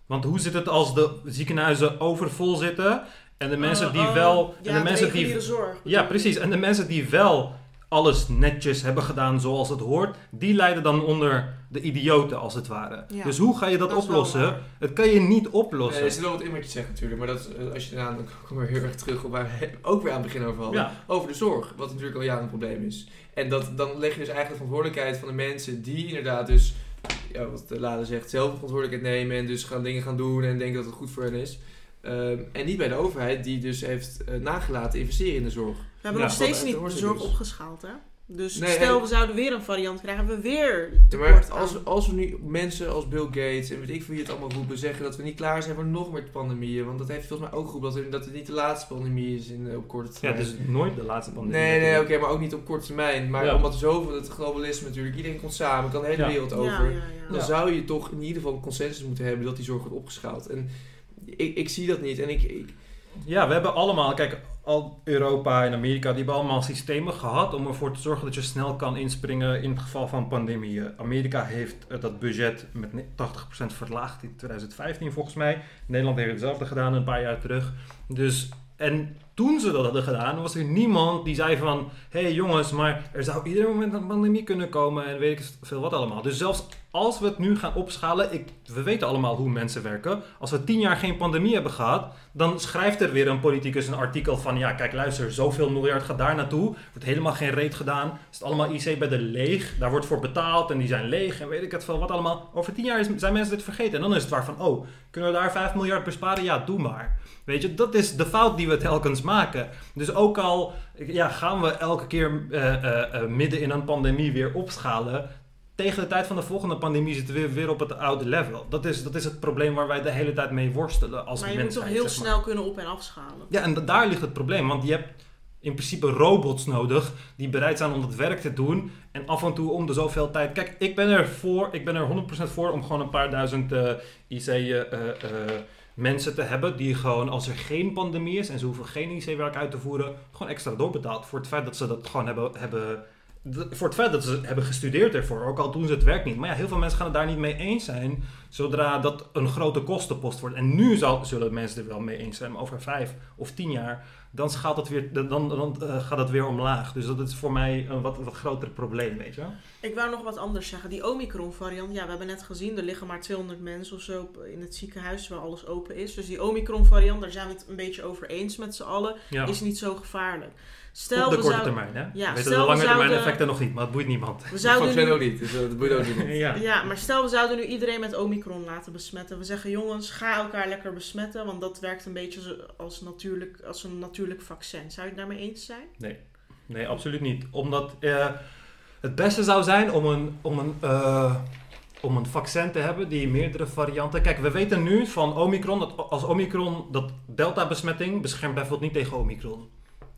C: Want hoe zit het als de ziekenhuizen overvol zitten en de mensen
A: Oh,
C: die
A: oh,
C: wel...
A: ja,
C: en de mensen die,
A: zorg.
C: ja, precies. En de mensen die wel alles netjes hebben gedaan zoals het hoort, die lijden dan onder de idioten als het ware.
A: Ja.
C: Dus hoe ga je dat,
A: is
C: oplossen? Het kan je niet oplossen.
B: er zit wel wat in wat je zegt natuurlijk. Maar dat, is, eh, als je daarna, dan komen we heel erg terug op waar we ook weer aan het begin over hadden.
C: ja.
B: Over de zorg, wat natuurlijk al jaren een probleem is. En dat, dan leg je dus eigenlijk de verantwoordelijkheid van de mensen die inderdaad dus, ja, wat de Lade zegt, zelf verantwoordelijkheid nemen en dus gaan dingen gaan doen en denken dat het goed voor hen is. Ehm, en niet bij de overheid die dus heeft eh, nagelaten investeren in de zorg.
A: We hebben
C: Ja,
A: nog steeds niet
B: de
A: zorg
B: is.
A: opgeschaald, hè? Dus
B: Nee,
A: stel
B: en-
A: we zouden weer een variant krijgen, hebben we weer
B: Ja,
A: tekort
B: maar
A: aan.
B: als, als we nu mensen als Bill Gates en weet ik veel wie het allemaal roepen, zeggen dat we niet klaar zijn voor nog meer pandemieën. Want dat heeft volgens mij ook geroepen dat, het- dat het niet de laatste pandemie is in, eh, op korte
C: Ja,
B: termijn.
C: het is nooit de laatste pandemie.
B: Nee, nee, oké, maar ook niet op korte termijn. Maar
C: Ja.
B: omdat zoveel, het globalisme natuurlijk, iedereen komt samen, kan de hele
C: Ja.
B: wereld
A: Ja,
B: over.
A: ja, ja.
B: Dan
C: Ja.
B: zou je toch in ieder geval een consensus moeten hebben dat die zorg wordt opgeschaald. En ik, ik zie dat niet. En ik,
C: Ja, we hebben allemaal, kijk, al Europa en Amerika, die hebben allemaal systemen gehad om ervoor te zorgen dat je snel kan inspringen in het geval van pandemieën. Amerika heeft eh, dat budget met ne- 80% verlaagd in 2015 volgens mij. Nederland heeft hetzelfde gedaan een paar jaar terug. Dus, en toen ze dat hadden gedaan, was er niemand die zei van, hé hey jongens, maar er zou ieder moment een pandemie kunnen komen en weet ik veel wat allemaal. Dus zelfs als we het nu gaan opschalen, ik, we weten allemaal hoe mensen werken. Als we tien jaar geen pandemie hebben gehad, dan schrijft er weer een politicus een artikel van... ja, kijk, luister, zoveel miljard gaat daar naartoe. Wordt helemaal geen reet gedaan. Is het allemaal IC-bedden leeg. Daar wordt voor betaald en die zijn leeg en weet ik het veel wat allemaal. Over tien jaar zijn mensen dit vergeten. En dan is het waar van, oh, kunnen we daar 5 miljard besparen? Ja, doe maar. Weet je, dat is de fout die we telkens maken. Dus ook al ja, gaan we elke keer eh, eh, eh, midden in een pandemie weer opschalen tegen de tijd van de volgende pandemie zitten we weer, weer op het oude level. Dat is, dat is het probleem waar wij de hele tijd mee worstelen als
A: maar je moet toch heel
C: zeg maar.
A: snel kunnen op- en afschalen.
C: Ja, en da- daar ligt het probleem. Want je hebt in principe robots nodig die bereid zijn om dat werk te doen. En af en toe om de zoveel tijd. Kijk, ik ben er voor, ik ben er 100% voor om gewoon een paar duizend eh, IC eh, eh, mensen te hebben. Die gewoon, als er geen pandemie is en ze hoeven geen IC-werk uit te voeren, gewoon extra doorbetaald. Voor het feit dat ze dat gewoon hebben. hebben voor het feit dat ze hebben gestudeerd ervoor, ook al doen ze het werk niet. Maar ja, heel veel mensen gaan het daar niet mee eens zijn, zodra dat een grote kostenpost wordt. En nu zal, zullen mensen er wel mee eens zijn, maar over vijf of tien jaar, dan gaat het weer, dan, dan eh, gaat het weer omlaag. Dus dat is voor mij een wat, wat groter probleem, weet je wel.
A: Ik wou nog wat anders zeggen. Die Omicron-variant, ja, we hebben net gezien, er liggen maar 200 mensen of zo in het ziekenhuis waar alles open is. Dus die Omicron-variant, daar zijn we het een beetje over eens met z'n allen,
C: Ja.
A: is niet zo gevaarlijk.
C: Op
A: Stel,
C: de
A: we
C: korte
A: zouden...
C: termijn, hè?
A: Ja,
C: we weten
A: stel
C: de
A: we
C: lange termijn effecten nog niet, maar het boeit niemand.
A: We zouden nu...
B: ook niet, dus dat boeit ook niet.
C: ja.
A: Ja, maar stel we zouden nu iedereen met Omicron laten besmetten. We zeggen jongens, ga elkaar lekker besmetten, want dat werkt een beetje als, natuurlijk, als een natuurlijk vaccin. Zou je het daarmee eens zijn?
C: Nee, absoluut niet. Omdat eh, het beste zou zijn om een, om, een, eh, om een vaccin te hebben die meerdere varianten. Kijk, we weten nu van Omicron dat als Omicron, dat Delta-besmetting beschermt bijvoorbeeld niet tegen Omicron.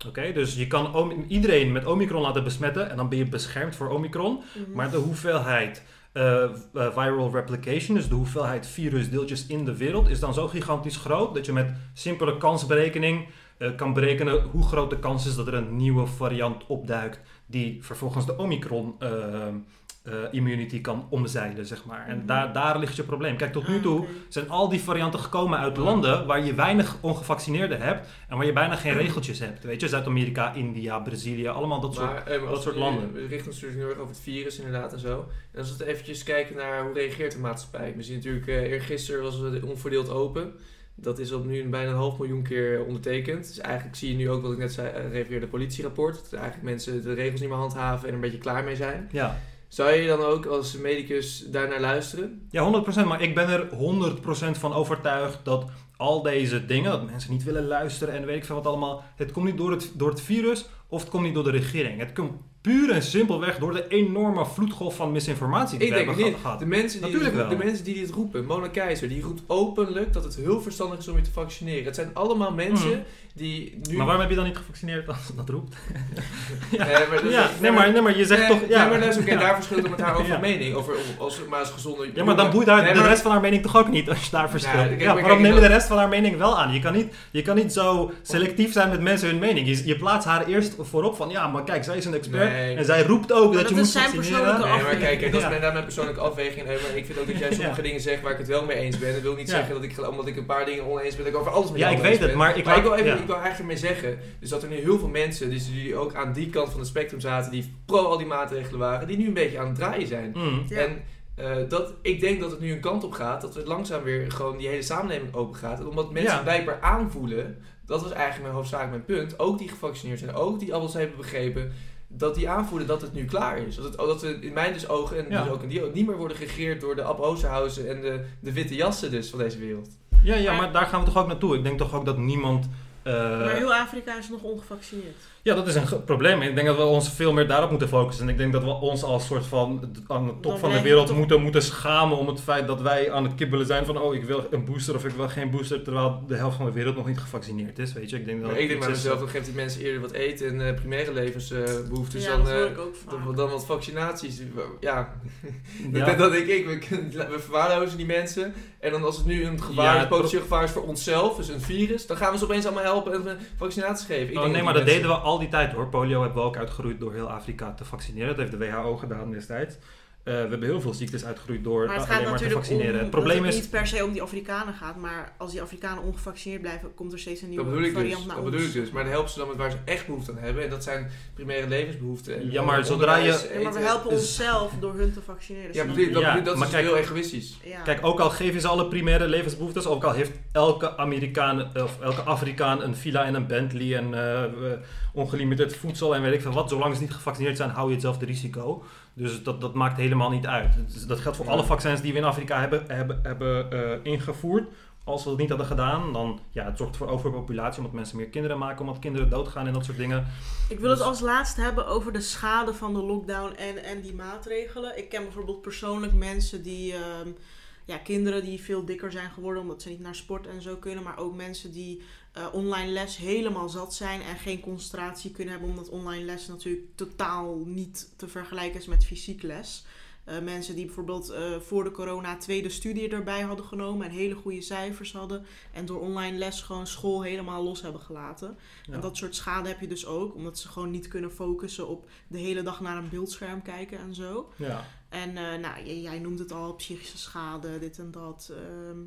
C: Oké, dus je kan iedereen met Omicron laten besmetten en dan ben je beschermd voor Omicron.
A: Mhm.
C: Maar de hoeveelheid eh, eh, viral replication, dus de hoeveelheid virusdeeltjes in de wereld, is dan zo gigantisch groot dat je met simpele kansberekening eh, kan berekenen hoe groot de kans is dat er een nieuwe variant opduikt die vervolgens de Omicron eh, immunity kan omzeilen, zeg maar. En
A: Mhm.
C: daar, daar ligt je probleem. Kijk, tot nu
A: Ah,
C: toe zijn al die varianten gekomen uit landen waar je weinig ongevaccineerden hebt en waar je bijna geen regeltjes hebt. Weet je, Zuid-Amerika, India, Brazilië, allemaal dat soort...
B: Maar, eh, als
C: soort landen.
B: We richten ons natuurlijk heel erg over het virus inderdaad en zo. En als we eventjes kijken naar hoe reageert de maatschappij. We zien natuurlijk, eh eergisteren was het onverdeeld open. Dat is op nu bijna een half miljoen keer ondertekend. Dus eigenlijk zie je nu ook wat ik net zei, refereerde politierapport. Dat eigenlijk mensen de regels niet meer handhaven en er een beetje klaar mee zijn.
C: Ja.
B: Zou je dan ook als medicus daarnaar luisteren?
C: Ja, 100%. Maar ik ben er 100% van overtuigd dat al deze dingen, dat mensen niet willen luisteren en weet ik veel wat allemaal, het komt niet door het, door het virus of het komt niet door de regering. Het komt puur en simpelweg door de enorme vloedgolf van misinformatie die
B: Ik
C: we
B: denk
C: hebben gehad.
B: De mensen, die
C: Natuurlijk
B: dit, de
C: wel.
B: mensen die dit roepen, Mona Keizer, die roept openlijk dat het heel verstandig is om je te vaccineren. Het zijn allemaal mensen
C: Mhm.
B: die nu...
C: Maar waarom heb je dan niet gevaccineerd als ze dat roept?
B: Nee, maar
C: Ja, nee maar, nee, maar je zegt
B: nee,
C: toch... Ja,
B: nee, maar luister, oké,
C: ja.
B: daar verschilt het met haar over
C: Ja.
B: mening. Over, als, maar als gezonde...
C: Ja, maar dan boeit haar
B: Nee,
C: de
B: maar-
C: rest van haar mening toch ook niet als je daar verschilt. ja,
B: maar
C: waarom nemen de rest van haar mening wel aan? Je kan niet, je kan niet zo selectief zijn met mensen hun mening. Je, je plaatst haar eerst voorop van, ja, maar kijk, zij is een expert.
B: Nee.
C: En zij roept ook dat,
A: dat
C: je moet
A: zijn
C: vaccineren.
A: persoonlijke
B: Nee, maar kijk, kijk, dat is mijn persoonlijke afweging. En ik vind ook dat jij sommige
C: Ja.
B: dingen zegt waar ik het wel mee eens ben. Dat wil niet
C: Ja.
B: zeggen dat ik, omdat ik een paar dingen oneens ben, dat ik over alles met
C: Ja, ik weet het, maar ik
B: maar wil, even,
C: ja.
B: ik wil eigenlijk mee zeggen, dus dat er nu heel veel mensen, dus die ook aan die kant van het spectrum zaten, die pro al die maatregelen waren, die nu een beetje aan het draaien zijn.
C: Mm.
A: Ja.
B: En eh, dat, ik denk dat het nu een kant op gaat, dat het langzaam weer gewoon die hele samenleving open gaat. En omdat mensen
C: Ja.
B: blijkbaar aanvoelen, dat was eigenlijk mijn hoofdzakelijk mijn punt, ook die gevaccineerd zijn, ook die alles hebben begrepen, dat die aanvoelen dat het nu klaar is. Dat, het, dat we in mijn dus ogen, en
C: Ja.
B: dus ook in die ogen, niet meer worden gegeerd door de Ab Osterhausen en de, de witte jassen dus van deze wereld.
C: Ja, ja,
A: Maar-
C: maar daar gaan we toch ook naartoe. Ik denk toch ook dat niemand
A: maar heel Afrika is nog ongevaccineerd.
C: ja, dat is een probleem. En ik denk dat we ons veel meer daarop moeten focussen. En ik denk dat we ons als soort van aan de top
A: Dan
C: van de wereld
A: toch-
C: moeten, moeten schamen om het feit dat wij aan het kibbelen zijn van oh, ik wil een booster of ik wil geen booster, terwijl de helft van de wereld nog niet gevaccineerd is. Weet je, ik denk dat
B: Maar ik denk
C: proces-
B: mezelf, dan geeft die mensen eerder wat eten en eh, primaire levensbehoeftes
A: ja,
B: dan,
A: dat
B: eh,
A: hoor ik ook vaak.
B: dan, dan wat vaccinaties. Ja,
C: Ja.
B: Dat, dat denk ik. We, kunnen- we verwaarlozen die mensen. En dan als het nu een gevaar
C: Ja,
B: is, potentieel gevaar is voor onszelf, dus een virus, dan gaan we ze opeens allemaal helpen en eh, vaccinaties geven. Ik
C: Oh, nee, maar dat
B: mensen-
C: deden we al die tijd hoor. Polio hebben we ook uitgeroeid door heel Afrika te vaccineren. Dat heeft de WHO gedaan destijds. Eh, we hebben heel veel ziektes uitgeroeid door
A: Maar het
C: alleen
A: gaat
C: maar te
A: natuurlijk om
C: vaccineren. Het
A: dat
C: probleem
A: het
C: is,
A: niet per se om die Afrikanen gaat, maar als die Afrikanen ongevaccineerd blijven, komt er steeds een
B: Dat
A: nieuwe
B: bedoel ik
A: variant
B: dus.
A: naar
B: Dat
A: ons.
B: bedoel ik dus. Maar dan helpen ze dan met waar ze echt behoefte aan hebben. En dat zijn primaire levensbehoeften. En,
C: Ja, maar zodra je-
A: Ja, maar we helpen
C: Dus-
A: onszelf door hun te vaccineren.
B: Ja, bedoel, dat,
C: Ja,
B: bedoel- dat
C: maar
B: is
C: kijk-
B: heel egoïstisch.
A: Ja.
C: kijk, ook al geven ze alle primaire levensbehoeftes, ook al heeft elke Amerikaan of elke Afrikaan een villa en een Bentley en eh, ongelimiteerd voedsel en weet ik veel wat, zolang ze niet gevaccineerd zijn, hou je hetzelfde risico. Dus dat, dat maakt helemaal niet uit. Dus Dat geldt voor alle vaccins die we in Afrika hebben, hebben, hebben eh, ingevoerd. Als we dat niet hadden gedaan, dan ja, het zorgt voor overpopulatie, omdat mensen meer kinderen maken, omdat kinderen doodgaan en dat soort dingen.
A: Ik wil het
C: Dus-
A: als laatste hebben over de schade van de lockdown en, en die maatregelen. Ik ken bijvoorbeeld persoonlijk mensen die, ehm, ja, kinderen die veel dikker zijn geworden omdat ze niet naar sport en zo kunnen. Maar ook mensen die eh, online les helemaal zat zijn en geen concentratie kunnen hebben. Omdat online les natuurlijk totaal niet te vergelijken is met fysiek les. Eh, mensen die bijvoorbeeld eh, voor de corona tweede studie erbij hadden genomen en hele goede cijfers hadden. En door online les gewoon school helemaal los hebben gelaten.
C: Ja.
A: En dat soort schade heb je dus ook, omdat ze gewoon niet kunnen focussen op de hele dag naar een beeldscherm kijken en zo.
C: Ja.
A: En nou, jij, jij noemt het al, psychische schade, dit en dat. ehm.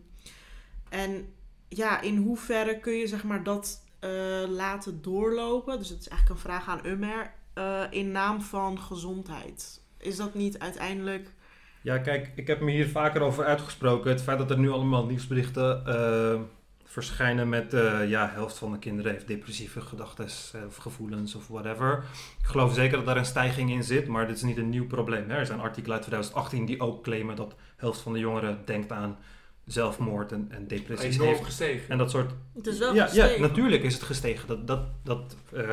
A: en ja, in hoeverre kun je zeg maar dat eh, laten doorlopen? Dus het is eigenlijk een vraag aan Umer. eh, in naam van gezondheid. Is dat niet uiteindelijk...
C: Ja, kijk, ik heb me hier vaker over uitgesproken. Het feit dat er nu allemaal nieuwsberichten eh, verschijnen met... ja, helft van de kinderen heeft depressieve gedachten of gevoelens of whatever. Ik geloof zeker dat daar een stijging in zit, maar dit is niet een nieuw probleem. Hè? Er zijn artikelen uit 2018 die ook claimen dat helft van de jongeren denkt aan zelfmoord en,
B: Enorm
C: heeft.
B: gestegen.
C: En dat soort
A: Het is wel
C: ja,
A: gestegen.
C: ja, natuurlijk is het gestegen. Dat, dat, dat eh,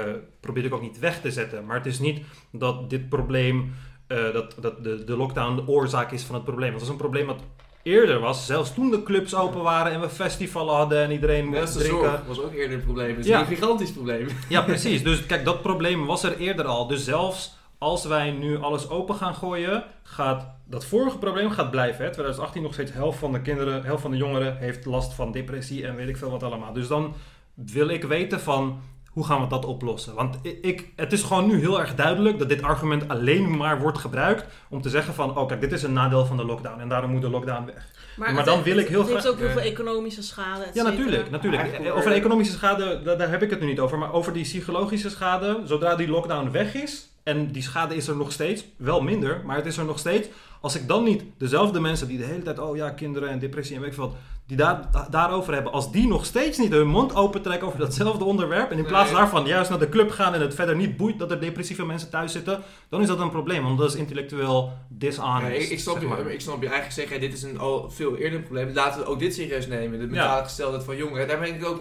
C: probeer ik ook niet weg te zetten. Maar het is niet dat dit probleem, eh, dat, dat de, de lockdown de oorzaak is van het probleem. Dat is een probleem dat eerder was. Zelfs toen de clubs open waren en we festivalen hadden en iedereen
B: de
C: drinken.
B: zorg. was ook eerder een probleem. Het is
C: Ja.
B: een gigantisch probleem.
C: Ja, precies. Dus kijk, dat probleem was er eerder al. Dus zelfs als wij nu alles open gaan gooien, gaat dat vorige probleem gaat blijven. Hè. 2018 nog steeds helft van de kinderen, helft van de jongeren heeft last van depressie en weet ik veel wat allemaal. Dus dan wil ik weten van hoe gaan we dat oplossen? Want ik, het is gewoon nu heel erg duidelijk dat dit argument alleen maar wordt gebruikt om te zeggen van, oh kijk, dit is een nadeel van de lockdown en daarom moet de lockdown weg. Maar dan wil ik heel
A: Het heeft
C: graag-
A: ook heel
B: Ja.
A: veel economische schade,
C: Ja, natuurlijk. natuurlijk. Over de economische schade, daar, daar heb ik het nu niet over. Maar over die psychologische schade, zodra die lockdown weg is, en die schade is er nog steeds, wel minder, maar het is er nog steeds. Als ik dan niet dezelfde mensen die de hele tijd, oh ja, kinderen en depressie en weet ik wat, die daar, da- daarover hebben, als die nog steeds niet hun mond opentrekken over datzelfde onderwerp, en in plaats
B: Nee.
C: daarvan juist naar de club gaan en het verder niet boeit dat er depressieve mensen thuis zitten, dan is dat een probleem, want dat is intellectueel dishonest.
B: Ja, ik, ik, snap
C: zeg
B: je,
C: maar.
B: ik snap je eigenlijk zeggen, dit is een al veel eerder probleem. Laten we ook dit serieus nemen. De mentale gesteldheid van jongeren. Daar ben ik het ook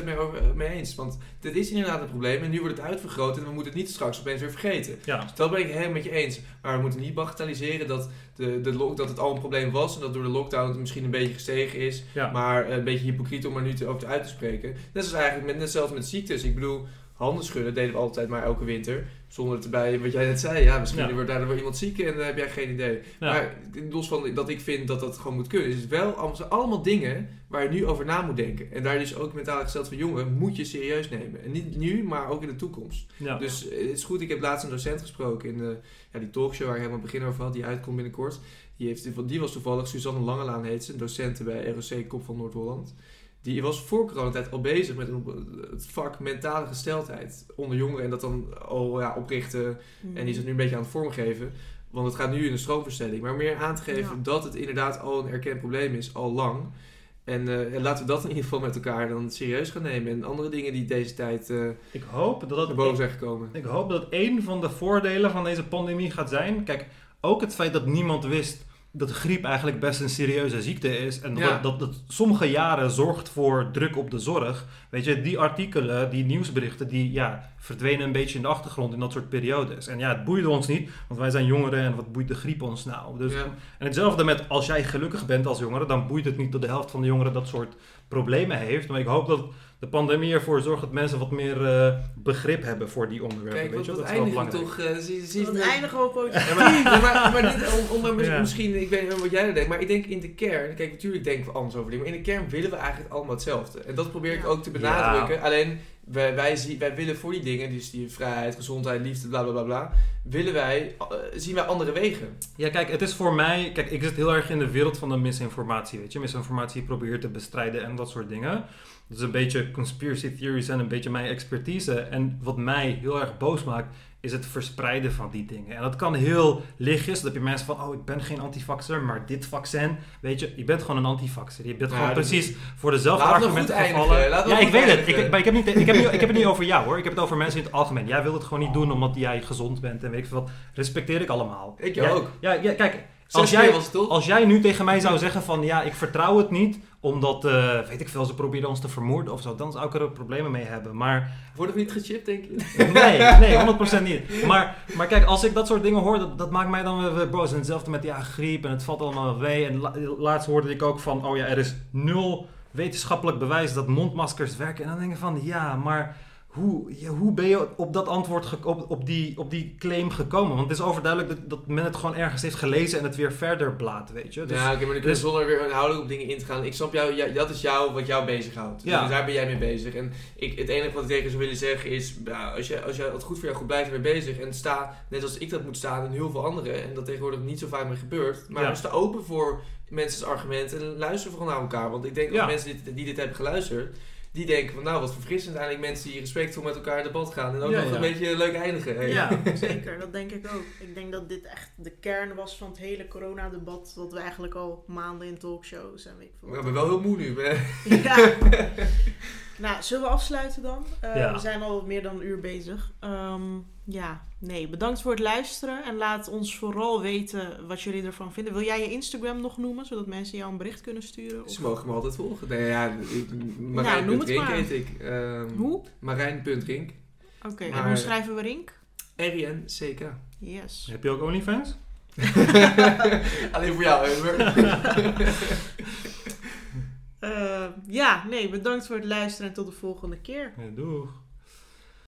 B: 100% mee, over, mee eens. Want dit is inderdaad een probleem en nu wordt het uitvergroot en we moeten het niet straks opeens weer vergeten.
C: Ja.
B: Dus dat ben ik helemaal met je eens. Maar we moeten niet bagatelliseren dat, de, de lock, dat het al een probleem was en dat door de lockdown het misschien een beetje gestegen is.
C: Ja.
B: Maar een beetje hypocriet om er nu te, over te uit te spreken. Net zoals eigenlijk met, net zelfs met ziektes. Ik bedoel, handen schudden deden we altijd maar elke winter. Zonder het erbij, wat jij net zei, ja, misschien
C: Ja.
B: wordt daardoor iemand ziek en dan heb jij geen idee.
C: Ja.
B: Maar los van dat ik vind dat dat gewoon moet kunnen, is het wel allemaal, dingen waar je nu over na moet denken. En daar dus ook mentaal gesteld van jongeren moet je serieus nemen. En niet nu, maar ook in de toekomst.
C: Ja.
B: Dus eh, het is goed, ik heb laatst een docent gesproken in de, ja, die talkshow waar ik helemaal het begin over had, die uitkomt binnenkort. Die, heeft, die was toevallig, Suzanne Langelaan heet ze, een docent bij ROC Kop van Noord-Holland. Die was voor coronatijd al bezig met een, het vak mentale gesteldheid onder jongeren. En dat dan al ja, oprichten
A: Hmm.
B: en die is het nu een beetje aan het vormgeven. Want het gaat nu in een stroomverstelling. Maar meer aan te geven
A: Ja.
B: dat het inderdaad al een erkend probleem is, al lang. En eh, en laten we dat in ieder geval met elkaar dan serieus gaan nemen. En andere dingen die deze tijd eh
C: Ik hoop dat dat
B: naar boven zijn gekomen.
C: Ik hoop dat één van de voordelen van deze pandemie gaat zijn. Kijk, ook het feit dat niemand wist dat griep eigenlijk best een serieuze ziekte is. En
B: Ja.
C: dat, dat, dat sommige jaren zorgt voor druk op de zorg. Weet je, die artikelen, die nieuwsberichten, die ja, verdwenen een beetje in de achtergrond in dat soort periodes. En ja, het boeide ons niet, want wij zijn jongeren en wat boeit de griep ons nou? Dus,
B: Ja.
C: En hetzelfde met als jij gelukkig bent als jongere, dan boeit het niet dat de helft van de jongeren dat soort problemen heeft. Maar ik hoop dat de pandemie ervoor zorgt dat mensen wat meer eh, begrip hebben voor die onderwerpen.
B: Kijk,
C: weet
B: wat,
C: je? Dat is wel belangrijk.
B: toch... eh, zie, zie,
A: Dat eindigen we positief.
B: Ja, maar, maar, maar niet om,
C: Ja.
B: misschien, ik weet niet wat jij er denkt, maar ik denk in de kern, kijk natuurlijk denken we anders over dingen, maar in de kern willen we eigenlijk allemaal hetzelfde. En dat probeer ik
A: Ja.
B: ook te benadrukken. Alleen wij, wij, wij willen voor die dingen, dus die vrijheid, gezondheid, liefde, bla bla bla bla, willen wij, eh, zien wij andere wegen.
C: Ja, kijk, het is voor mij... Kijk, ik zit heel erg in de wereld van de misinformatie, weet je. Misinformatie probeert te bestrijden en dat soort dingen. Dat is een beetje conspiracy theories en een beetje mijn expertise. En wat mij heel erg boos maakt, is het verspreiden van die dingen. En dat kan heel lichtjes. Dan heb je mensen van, oh, ik ben geen antivaxer, maar dit vaccin, weet je, je bent gewoon een antivaxer. Je bent
B: Ja,
C: gewoon
B: dat-
C: precies voor dezelfde
B: we
C: argumenten gevallen. Ja, ik weet het. Ik, maar ik, heb niet, ik, heb niet, ik heb het niet over jou hoor. Ik heb het over mensen in het algemeen. Jij wil het gewoon niet doen omdat jij gezond bent en weet ik veel wat. Respecteer ik allemaal.
B: Ik jou
C: Ja,
B: ook.
C: Ja, ja, kijk, als jij,
B: was het toch?
C: als jij nu tegen mij zou zeggen van ja, ik vertrouw het niet, omdat, eh, weet ik veel, ze proberen ons te vermoorden of zo, dan zou ik er problemen mee hebben. Maar
B: Worden we niet gechipt, denk je?
C: nee, nee, 100% niet. Maar, maar kijk, als ik dat soort dingen hoor, dat, dat maakt mij dan weer- boos. En hetzelfde met ja, griep en het valt allemaal wel mee. En la- laatst hoorde ik ook van, oh ja, er is nul wetenschappelijk bewijs dat mondmaskers werken. En dan denk ik van, ja, maar hoe, ja, hoe ben je op dat antwoord, op, op, die, op die claim gekomen? Want het is overduidelijk dat, dat men het gewoon ergens heeft gelezen en het weer verder blaat, weet je. Dus,
B: ja, oké, maar dan
C: dus-
B: zonder weer inhoudelijk op dingen in te gaan. Ik snap jou, ja, dat is jou wat jou bezighoudt.
C: Ja.
B: Dus daar ben jij mee bezig. En ik, het enige wat ik tegen zou willen zeggen is, ja, als, je, als je het goed voor jou goed blijft mee bezig en sta, net als ik dat moet staan en heel veel anderen, en dat tegenwoordig niet zo vaak meer gebeurt, maar
C: Ja.
B: sta open voor mensen's argumenten en luister vooral naar elkaar. Want ik denk dat
C: Ja.
B: mensen die dit hebben geluisterd, die denken van nou wat verfrissend eigenlijk mensen die respectvol met elkaar in debat gaan en ook
C: Ja,
B: nog
C: ja.
B: een beetje leuk eindigen. Hey.
C: Ja.
A: Zeker, dat denk ik ook. Ik denk dat dit echt de kern was van het hele coronadebat. Dat we eigenlijk al maanden in talkshows en weet ik veel.
B: Ik
A: wat.
B: ben wel heel moe nu. hè.
A: Ja. nou, zullen we afsluiten dan? Eh,
C: Ja.
A: We zijn al meer dan een uur bezig. Ehm, ja, nee, bedankt voor het luisteren. En laat ons vooral weten wat jullie ervan vinden. Wil jij je Instagram nog noemen, zodat mensen jou een bericht kunnen sturen? Of...
B: Ze mogen me altijd volgen. Nee, ja, ik-
A: noem
B: Marijn.rink heet ik. Ehm,
A: Hoe?
B: Marijn.rink.
A: Oké, en
B: Maar-
A: hoe schrijven we Rink?
B: R-I-N-C-K.
A: Yes.
C: Heb je ook OnlyFans?
B: Alleen voor jou.
A: Eh, ja, nee, bedankt voor het luisteren en tot de volgende keer.
C: Ja, doeg.